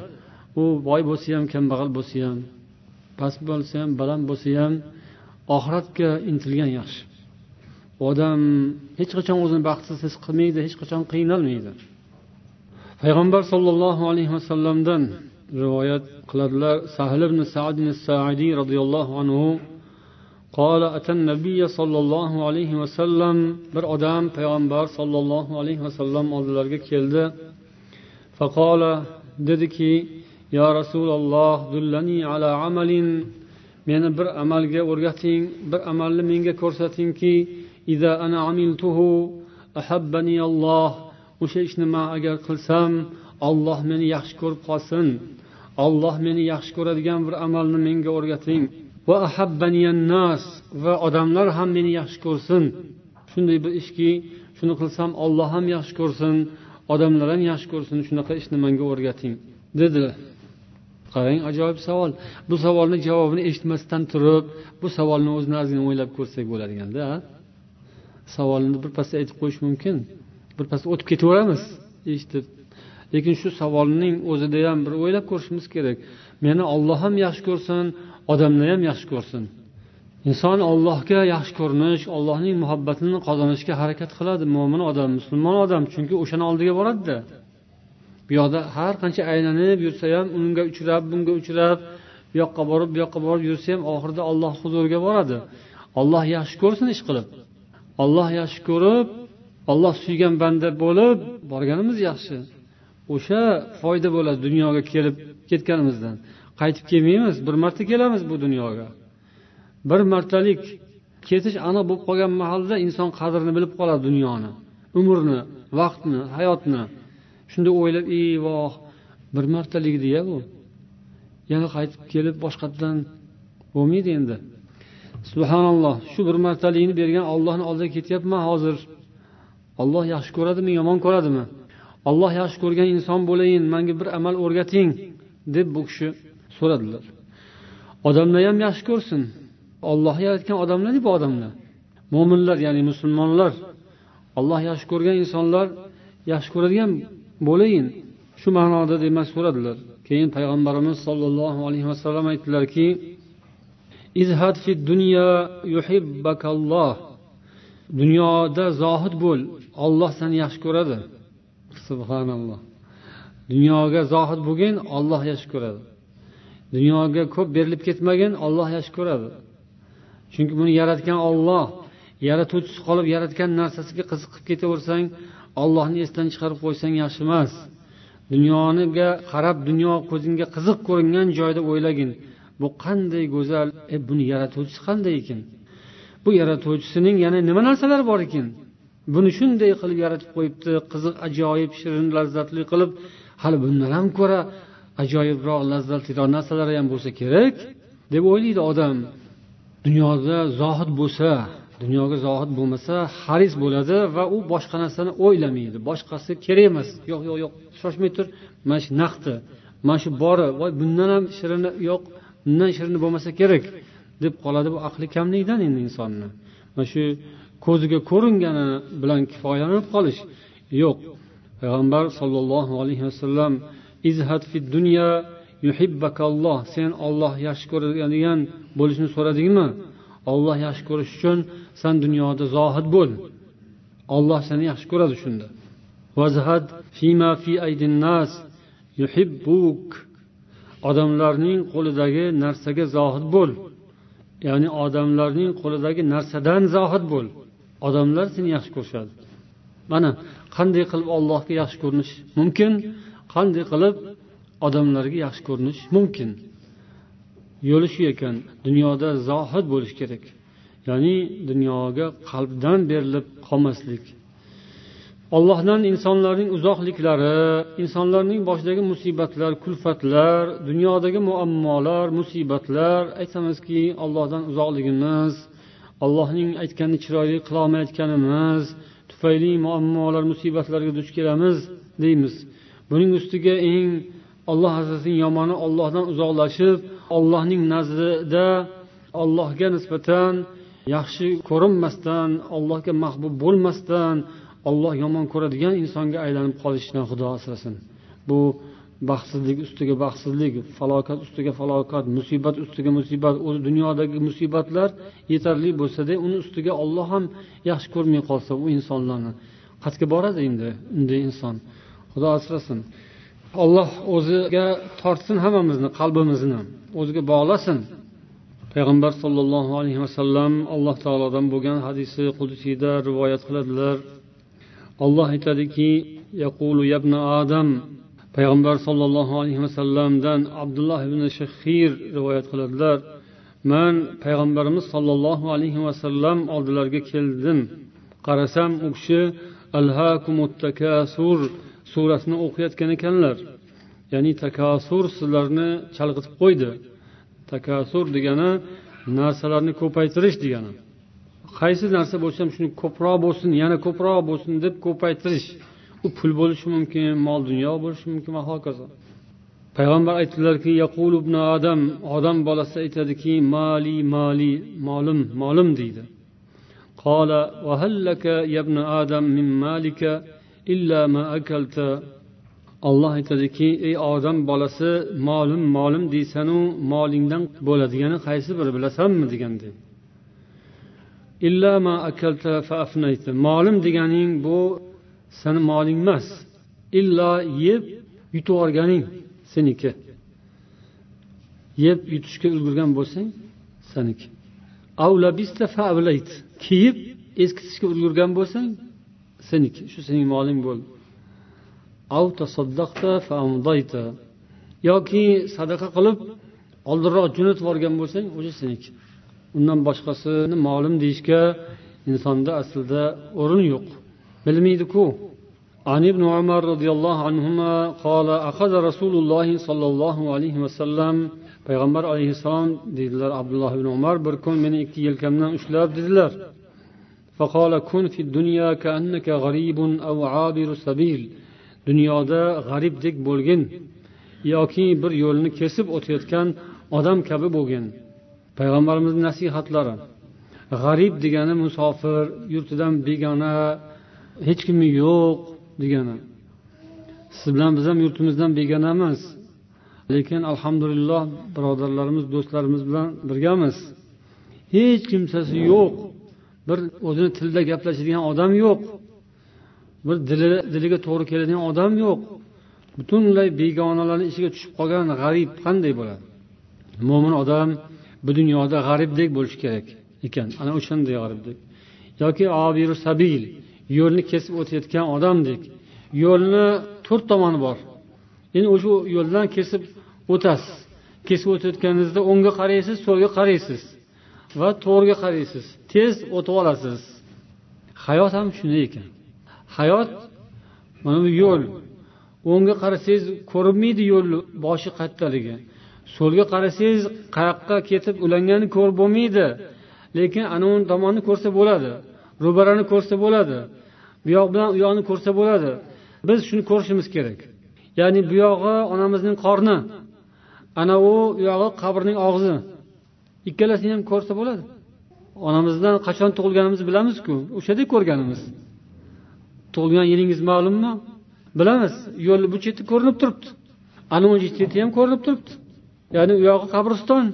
U boy bo'lsa ham kambag'al bo'lsa ham past bo'lsa ham baland bo'lsa ham oxiratga intilgan yaxshi. Odam hech qachon o'zini baxtsiz his qilmaydi hech qachon qiynalmaydi. Payg'ambar sollallohu alayhi vasallamdan rivoyat qiladilar. Sahl ibn sadin saidiy roziyallohu anhu قال أتى النبي صلى الله عليه وسلم bir odam payg'ambar sollallohu alayhi vasallam oldilariga keldi فقال dediki yo rasululloh dullani ala amalin meni bir amalga o'rgating bir amalni menga ko'rsatingki o'sha ishni man agar qilsam olloh meni yaxshi ko'rib qolsin olloh meni yaxshi ko'radigan bir amalni menga o'rgating Va odamlar ham meni yaxshi ko'rsin. Shunday bir ishki shuni qilsam olloh ham yaxshi ko'rsin odamlar ham yaxshi ko'rsin shunaqa ishni manga o'rgating dedi. Qarang ajoyib savol. Bu savolni javobini eshitmasdan turib bu savolni o'zini ozgina o'ylab ko'rsak bo'ladiganda savolni birpasda aytib qo'yish mumkin. Birpasda o'tib ketaveramiz eshitib. Lekin shu savolning o'zida ham bir o'ylab ko'rishimiz kerak. Meni olloh ham yaxshi ko'rsin odamni ham yaxshi ko'rsin. Inson ollohga yaxshi ko'rinish ollohning muhabbatini qozonishga harakat qiladi mo'min odam musulmon odam chunki o'shani oldiga boradida. Bu yoqda har qancha aylanib yursa ham unga uchrab bunga uchrab bu yoqqa borib bu yoqqa borib yursa ham oxirida olloh huzuriga boradi. Olloh yaxshi ko'rsin ish qilib. Olloh yaxshi ko'rib olloh suygan banda bo'lib borganimiz yaxshi. O'sha foyda bo'ladi dunyoga kelib ketganimizdan. Qaytib kelmaymiz bir marta kelamiz bu dunyoga. Bir martalik ketish aniq bo'lib qolgan mahalda inson qadrini bilib qoladi dunyoni. Umrni vaqtni hayotni. Shunda o'ylab ey voh bir martalikdiya bu. Yana qaytib kelib boshqatdan bo'lmaydi endi. Subhanalloh shu bir martalikni bergan ollohni oldiga ketyapman hozir. Olloh yaxshi ko'radimi yomon ko'radimi? Olloh yaxshi ko'rgan inson bo'layin manga bir amal o'rgating deb bu kishi so'radilar. Odamlar ham yaxshi ko'rsin. Olloh yaratgan odamlar bu odamlar. Mo'minlar ya'ni musulmonlar. Olloh yaxshi ko'rgan insonlar yaxshi ko'radigan bo'layin. Shu ma'noda demak so'radilar. Keyin payg'ambarimiz sollallohu alayhi vasallam aytdilarki izhad fi dunya yuhibbakalloh. Dunyoda zohid bo'l. Olloh seni yaxshi ko'radi. Subhanalloh. Dunyoga zohid bo'lgin olloh yaxshi ko'radi. Dunyoga ko'p berilib ketmagin olloh yaxshi ko'radi. Chunki buni yaratgan olloh yaratuvchisi qolib yaratgan narsasiga qiziqib ketaversang ollohni esdan chiqarib qo'ysang yaxshi emas. Dunyoniga qarab dunyo ko'zingga qiziq ko'ringan joyda o'ylagin bu qanday go'zal e buni yaratuvchisi qanday ekan? Bu yaratuvchisining yana nima narsalar bor ekan? Buni shunday qilib yaratib qo'yibdi qiziq ajoyib shirin lazzatli qilib hali bundan ham ko'ra ajoyibroq lazzatliroq narsalari ham bo'lsa kerak deb o'ylaydi odam. Dunyoda zohid bo'lsa dunyoga zohid bo'lmasa haris bo'ladi va u boshqa narsani o'ylamaydi. Boshqasi kerak emas. Yo'q yo'q yo'q. Shoshmay tur. Mana shu naqdi. Mana shu bori. Voy bundan ham shirini yo'q bundan shirini bo'lmasa kerak deb qoladi bu aqli kamlikdan endi insonni. Mana shu ko'ziga ko'ringani bilan kifoyalanib qolish. Yo'q. Payg'ambar sollallohu alayhi vasallam izhad fi dunya yuhibbakalloh. Sen olloh yaxshi ko'radigan bo'lishni so'radingmi? Olloh yaxshi ko'rish uchun san dunyoda zohid bo'l. Olloh seni yaxshi ko'radi shunda. Vazhad fima fi aydin nas yuhibbuk. Odamlarning qo'lidagi narsaga zohid bo'l. Ya'ni odamlarning qo'lidagi narsadan zohid bo'l. Odamlar seni yaxshi ko'rishadi. Mana qanday qilib allohga yaxshi ko'rinish mumkin? Qanday qilib odamlarga yaxshi ko'rinish mumkin? Yo'li shu ekan dunyoda zohid bo'lish kerak. Ya'ni dunyoga qalbdan berilib qolmaslik. Allohdan insonlarning uzoqliklari insonlarning boshidagi musibatlar kulfatlar dunyodagi muammolar musibatlar. Aytamizki allohdan uzoqligimiz allohning aytganini chiroyli qilolmayotganimiz tufayli muammolar musibatlarga duch kelamiz deymiz. Buning ustiga eng olloh azizning yomoni ollohdan uzoqlashib ollohning nazdida ollohga nisbatan yaxshi ko'rinmasdan allohga mahbub bo'lmasdan olloh yomon ko'radigan insonga aylanib qolishdan xudo asrasin. Bu baxtsizlik ustiga baxtsizlik falokat ustiga falokat musibat ustiga musibat o'zi dunyodagi musibatlar yetarli bo'lsada uni ustiga olloh ham yaxshi ko'rmay qolsa u insonlarni. Qayerga boradi endi unday inson? Xudo asrasin. Olloh o'ziga tortsin hammamizni qalbimizni. O'ziga bog'lasin. Payg'ambar sollallohu alayhi vasallam alloh taolodan bo'lgan hadisi qudusiyda rivoyat qiladilar. Olloh aytadiki yaqulu yabna adam. Payg'ambar sollallohu alayhi vasallamdan abdulloh ibn shahir rivoyat qiladilar. Man payg'ambarimiz sollallohu alayhi vasallam oldilariga keldim. Qarasam u kishi takasur. surasini o'qiyotgan ekanlar. Ya'ni takasur sizlarni chalg'itib qo'ydi. Takasur degani narsalarni ko'paytirish degani. Qaysi narsa bo'lsa ham shuni ko'proq bo'lsin yana ko'proq bo'lsin deb ko'paytirish. U pul bo'lishi mumkin mol dunyo bo'lishi mumkin va hokazo payg'ambar aytdilarki odam ibn odam bolasi aytadiki mali mali molim molim deydi. Qola vahallaka yabna adam min malika? olloh aytadiki ey odam bolasi molim molim deysanu molingdan bo'ladigani qaysi biri bilasanmi deganday molim deganing bu sani moling emas. Illo yeb yutib yuborganing seniki. Yeb yutishga ulgurgan bo'lsang seniki kiyib eskitishga ulgurgan bo'lsang seniki shu sening moling bo'ldi yoki sadaqa qilib oldinroq jo'natib yuborgan bo'lsang o'sha seniki undan boshqasini molim deyishga insonda aslida o'rin yo'q bilmaydiku عن ابن عمر رضي الله عنهما قال أخذ رسول الله صلى الله عليه وسلم payg'ambar alayhissalom deydilar abdulloh ibn umar bir kun meni ikki yelkamdan ushlab dedilar فقال كن في الدنيا كأنك غريب أو عابر سبيل dunyoda g'aribdek bo'lgin yoki bir yo'lni kesib o'tayotgan odam kabi bo'lgin payg'ambarimizni nasihatlari g'arib degani musofir yurtidan begona hech kimi yo'q degani siz bilan biz ham yurtimizdan begonamiz lekin alhamdulillah birodarlarimiz do'stlarimiz bilan birgamiz hech kimsasi yo'q bir o'zini tilida gaplashadigan odam yo'q. Bir dili diliga to'g'ri keladigan odam yo'q. Butunlay begonalarni ishiga tushib qolgan g'arib qanday bo'ladi? Mo'min odam bu dunyoda g'aribdek bo'lishi kerak ekan. Ana o'shanday g'aribdek. Yoki obiru sabil yo'lni kesib o'tayotgan odamdek. Yo'lni to'rt tomoni bor. Endi o'sha yo'ldan kesib o'tasiz. Kesib o'tayotganingizda o'ngga qaraysiz so'lga qaraysiz va to'g'riga qaraysiz. Tez o'tib olasiz. Hayot ham shunday ekan. Hayot mana bu yo'l. O'ngga qarasangiz ko'rinmaydi yo'lni boshi qayerdaligi so'lga qarasangiz qayoqqa ketib ulanganini ko'rib bo'lmaydi. Lekin anavi tomonni ko'rsa bo'ladi ro'barani ko'rsa bo'ladi bu yoq bilan u yoqni ko'rsa bo'ladi. Biz shuni ko'rishimiz kerak. Ya'ni bu yog'i onamizning qorni anavi u yog'i qabrning og'zi. Ikkalasini ham ko'rsa bo'ladi. Onamizdan qachon tug'ilganimizni bilamizku. O'shada ko'rganimiz. Tug'ilgan yilingiz ma'lummi? Bilamiz. Yo'lni bu cheti ko'rinib turibdi. Anavi cheti ham ko'rinib turibdi. Ya'ni u yog'i qabriston.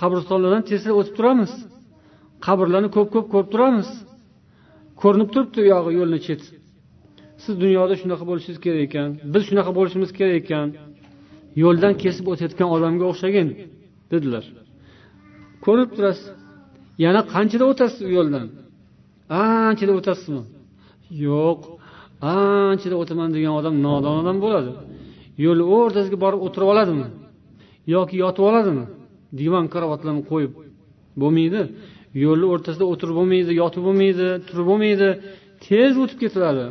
Qabristonlardan tezda o'tib turamiz. Qabrlarni ko'p ko'p ko'rib turamiz. Ko'rinib turibdi u yog'i yo'lni cheti siz dunyoda shunaqa bo'lishingiz kerak ekan. Biz shunaqa bo'lishimiz kerak ekan. Yo'ldan kesib o'tayotgan odamga o'xshagin dedilar. Ko'rib turasiz. Yana qanchada o'tasiz u yo'ldan? Anchada o'tasizmi? Yo'q. Anchada o'taman degan odam nodon odam bo'ladi. Yo'lni o'rtasiga borib o'tirib oladimi? Yoki yotib oladimi? Divan karavotlarni qo'yib bo'lmaydi. Yo'lni o'rtasida o'tirib bo'lmaydi yotib bo'lmaydi turib bo'lmaydi. Tez o'tib ketiladi.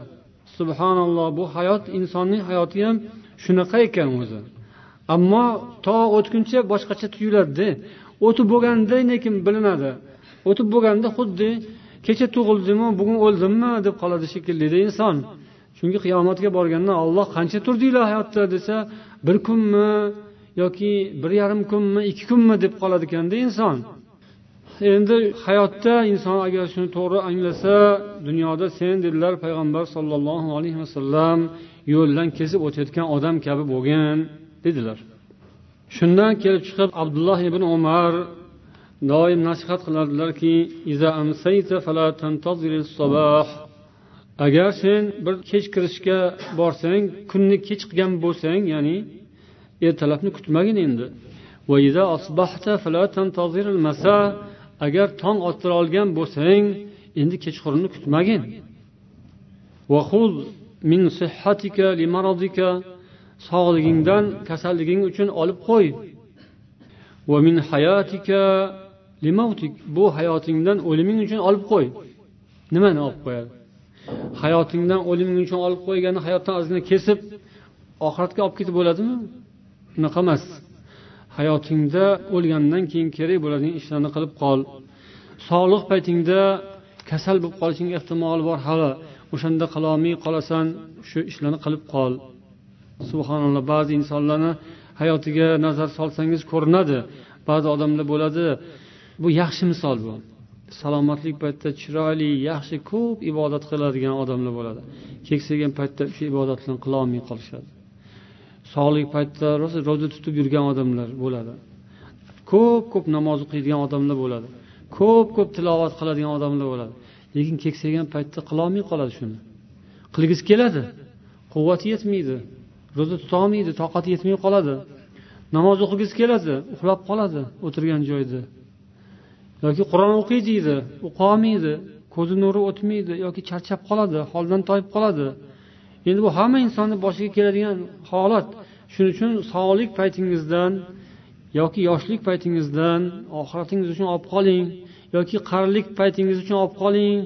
Subhanalloh bu hayot insonning hayoti ham shunaqa ekan o'zi. Ammo to o'tguncha boshqacha tuyuladida. O'tib bo'lganda lekin bilinadi. O'tib bo'lganda xuddi kecha tug'ildimi bugun o'ldimmi deb qoladi shekillida inson. Chunki qiyomatga borganda olloh qancha turdinglar hayotda desa bir kunmi yoki bir yarim kunmi ikki kunmi deb qoladi ekanda inson. Endi hayotda inson agar shuni to'g'ri anglasa dunyoda sen dedilar payg'ambar sollallohu alayhi vasallam yo'ldan kesib o'tayotgan odam kabi bo'lgin dedilar. Shundan kelib chiqib abdulloh ibn umar doim nasihat qilardilarki agar sen bir kech kirishga borsang kunni kech qilgan bo'lsang ya'ni ertalabni kutmagin endi. Agar tong ottira olgan bo'lsang endi kechqurunni kutmagin. Sog'ligingdan kasalliging uchun olib qo'y. Bu hayotingdan o'liming uchun olib qo'y. Nimani olib qo'yadi? Hayotingdan o'liming uchun olib qo'ygani hayotdan ozgina kesib oxiratga olib ketib bo'ladimi? Unaqa emas. Hayotingda o'lgandan keyin kerak bo'ladigan ishlarni qilib qol. Sog'liq paytingda kasal bo'lib qolishing ehtimoli bor hali. O'shanda qilolmay qolasan shu ishlarni qilib qol. Subhanalloh ba'zi insonlarni hayotiga nazar solsangiz ko'rinadi. Ba'zi odamlar bo'ladi bu yaxshi misol bu. Salomatlik paytida chiroyli yaxshi ko'p ibodat qiladigan odamlar bo'ladi. Keksaygan paytda o'sha ibodatlarni qilolmay qolishadi. Sog'lik paytida rosa ro'za tutib yurgan odamlar bo'ladi. Ko'p ko'p namoz o'qiydigan odamlar bo'ladi. Ko'p ko'p tilovat qiladigan odamlar bo'ladi. Lekin keksaygan paytda qilolmay qoladi shuni. Qilgisi keladi. Quvvati yetmaydi. Ro'za tutolmaydi toqati yetmay qoladi. Namoz o'qigisi keladi. Uxlab qoladi o'tirgan joyida yoki qur'on o'qiy deydi o'qiolmaydi ko'zi nuri o'tmaydi yoki charchab qoladi holdan toyib qoladi. Endi bu hamma insonni boshiga keladigan holat. Shuning uchun sog'lik paytingizdan yoki yoshlik paytingizdan oxiratingiz uchun olib qoling yoki qarilik paytingiz uchun olib qoling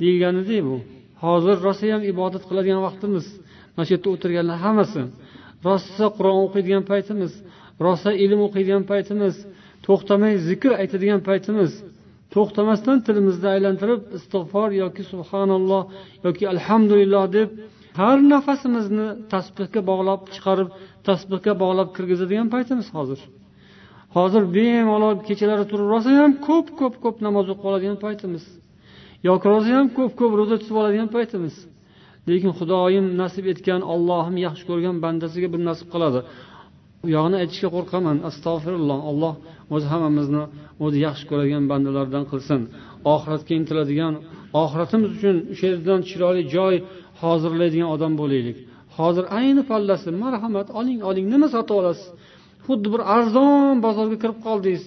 deyilganida bu. Hozir rosayam ibodat qiladigan vaqtimiz. Mana shu yerda o'tirganlar hammasi. Rosa qur'on o'qiydigan paytimiz rosa ilm o'qiydigan paytimiz to'xtamay zikr aytadigan paytimiz to'xtamasdan tilimizni aylantirib istig'for yoki subhanalloh yoki alhamdulillah deb har nafasimizni tasbehga bog'lab chiqarib tasbehga bog'lab kirgizadigan paytimiz hozir. Hozir bemalol kechalari turib rosa ham ko'p ko'p ko'p namoz o'qib oladigan paytimiz. Yoki rosa ham ko'p ko'p ro'za tutib oladigan paytimiz. Lekin xudoyim nasib etgan ollohim yaxshi ko'rgan bandasiga bir nasib qiladi. U yog'ini aytishga qo'rqaman. Astag'firulloh alloh o'zi hammamizni o'zi yaxshi ko'radigan bandalardan qilsin. Oxiratga intiladigan oxiratimiz uchun o'sha yerdan chiroyli joy hozirlaydigan odam bo'laylik. Hozir ayni pallasi marhamat oling oling nima sotib olasiz? Xuddi bir arzon bozorga kirib qoldingiz.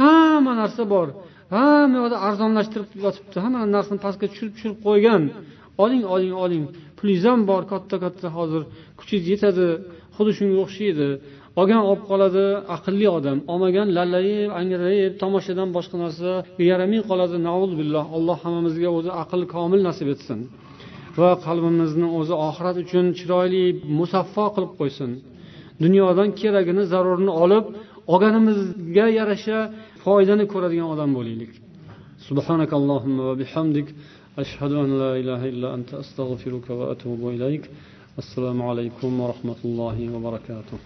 Hamma narsa bor. Hamma yoqda arzonlashtirib yotibdi. Hamma narsani pastga tushirib tushirib qo'ygan. Oling oling oling. Pulingiz ham bor katta katta hozir. Kuchingiz yetadi. Xuddi shunga o'xshaydi. olgan olib qoladi aqlli odam olmagan lallayib angrayib tomoshadan boshqa narsaga yaramay qoladi billah alloh hammamizga o'zi aql komil nasib etsin va qalbimizni o'zi oxirat uchun chiroyli musaffo qilib qo'ysin dunyodan keragini zarurini olib olganimizga yarasha foydani ko'radigan odam bo'laylik سبحانك اللهم وبحمدك أشهد أن لا إله إلا أنت أستغفرك وأتوب إليك السلام عليكم ورحمة الله وبركاته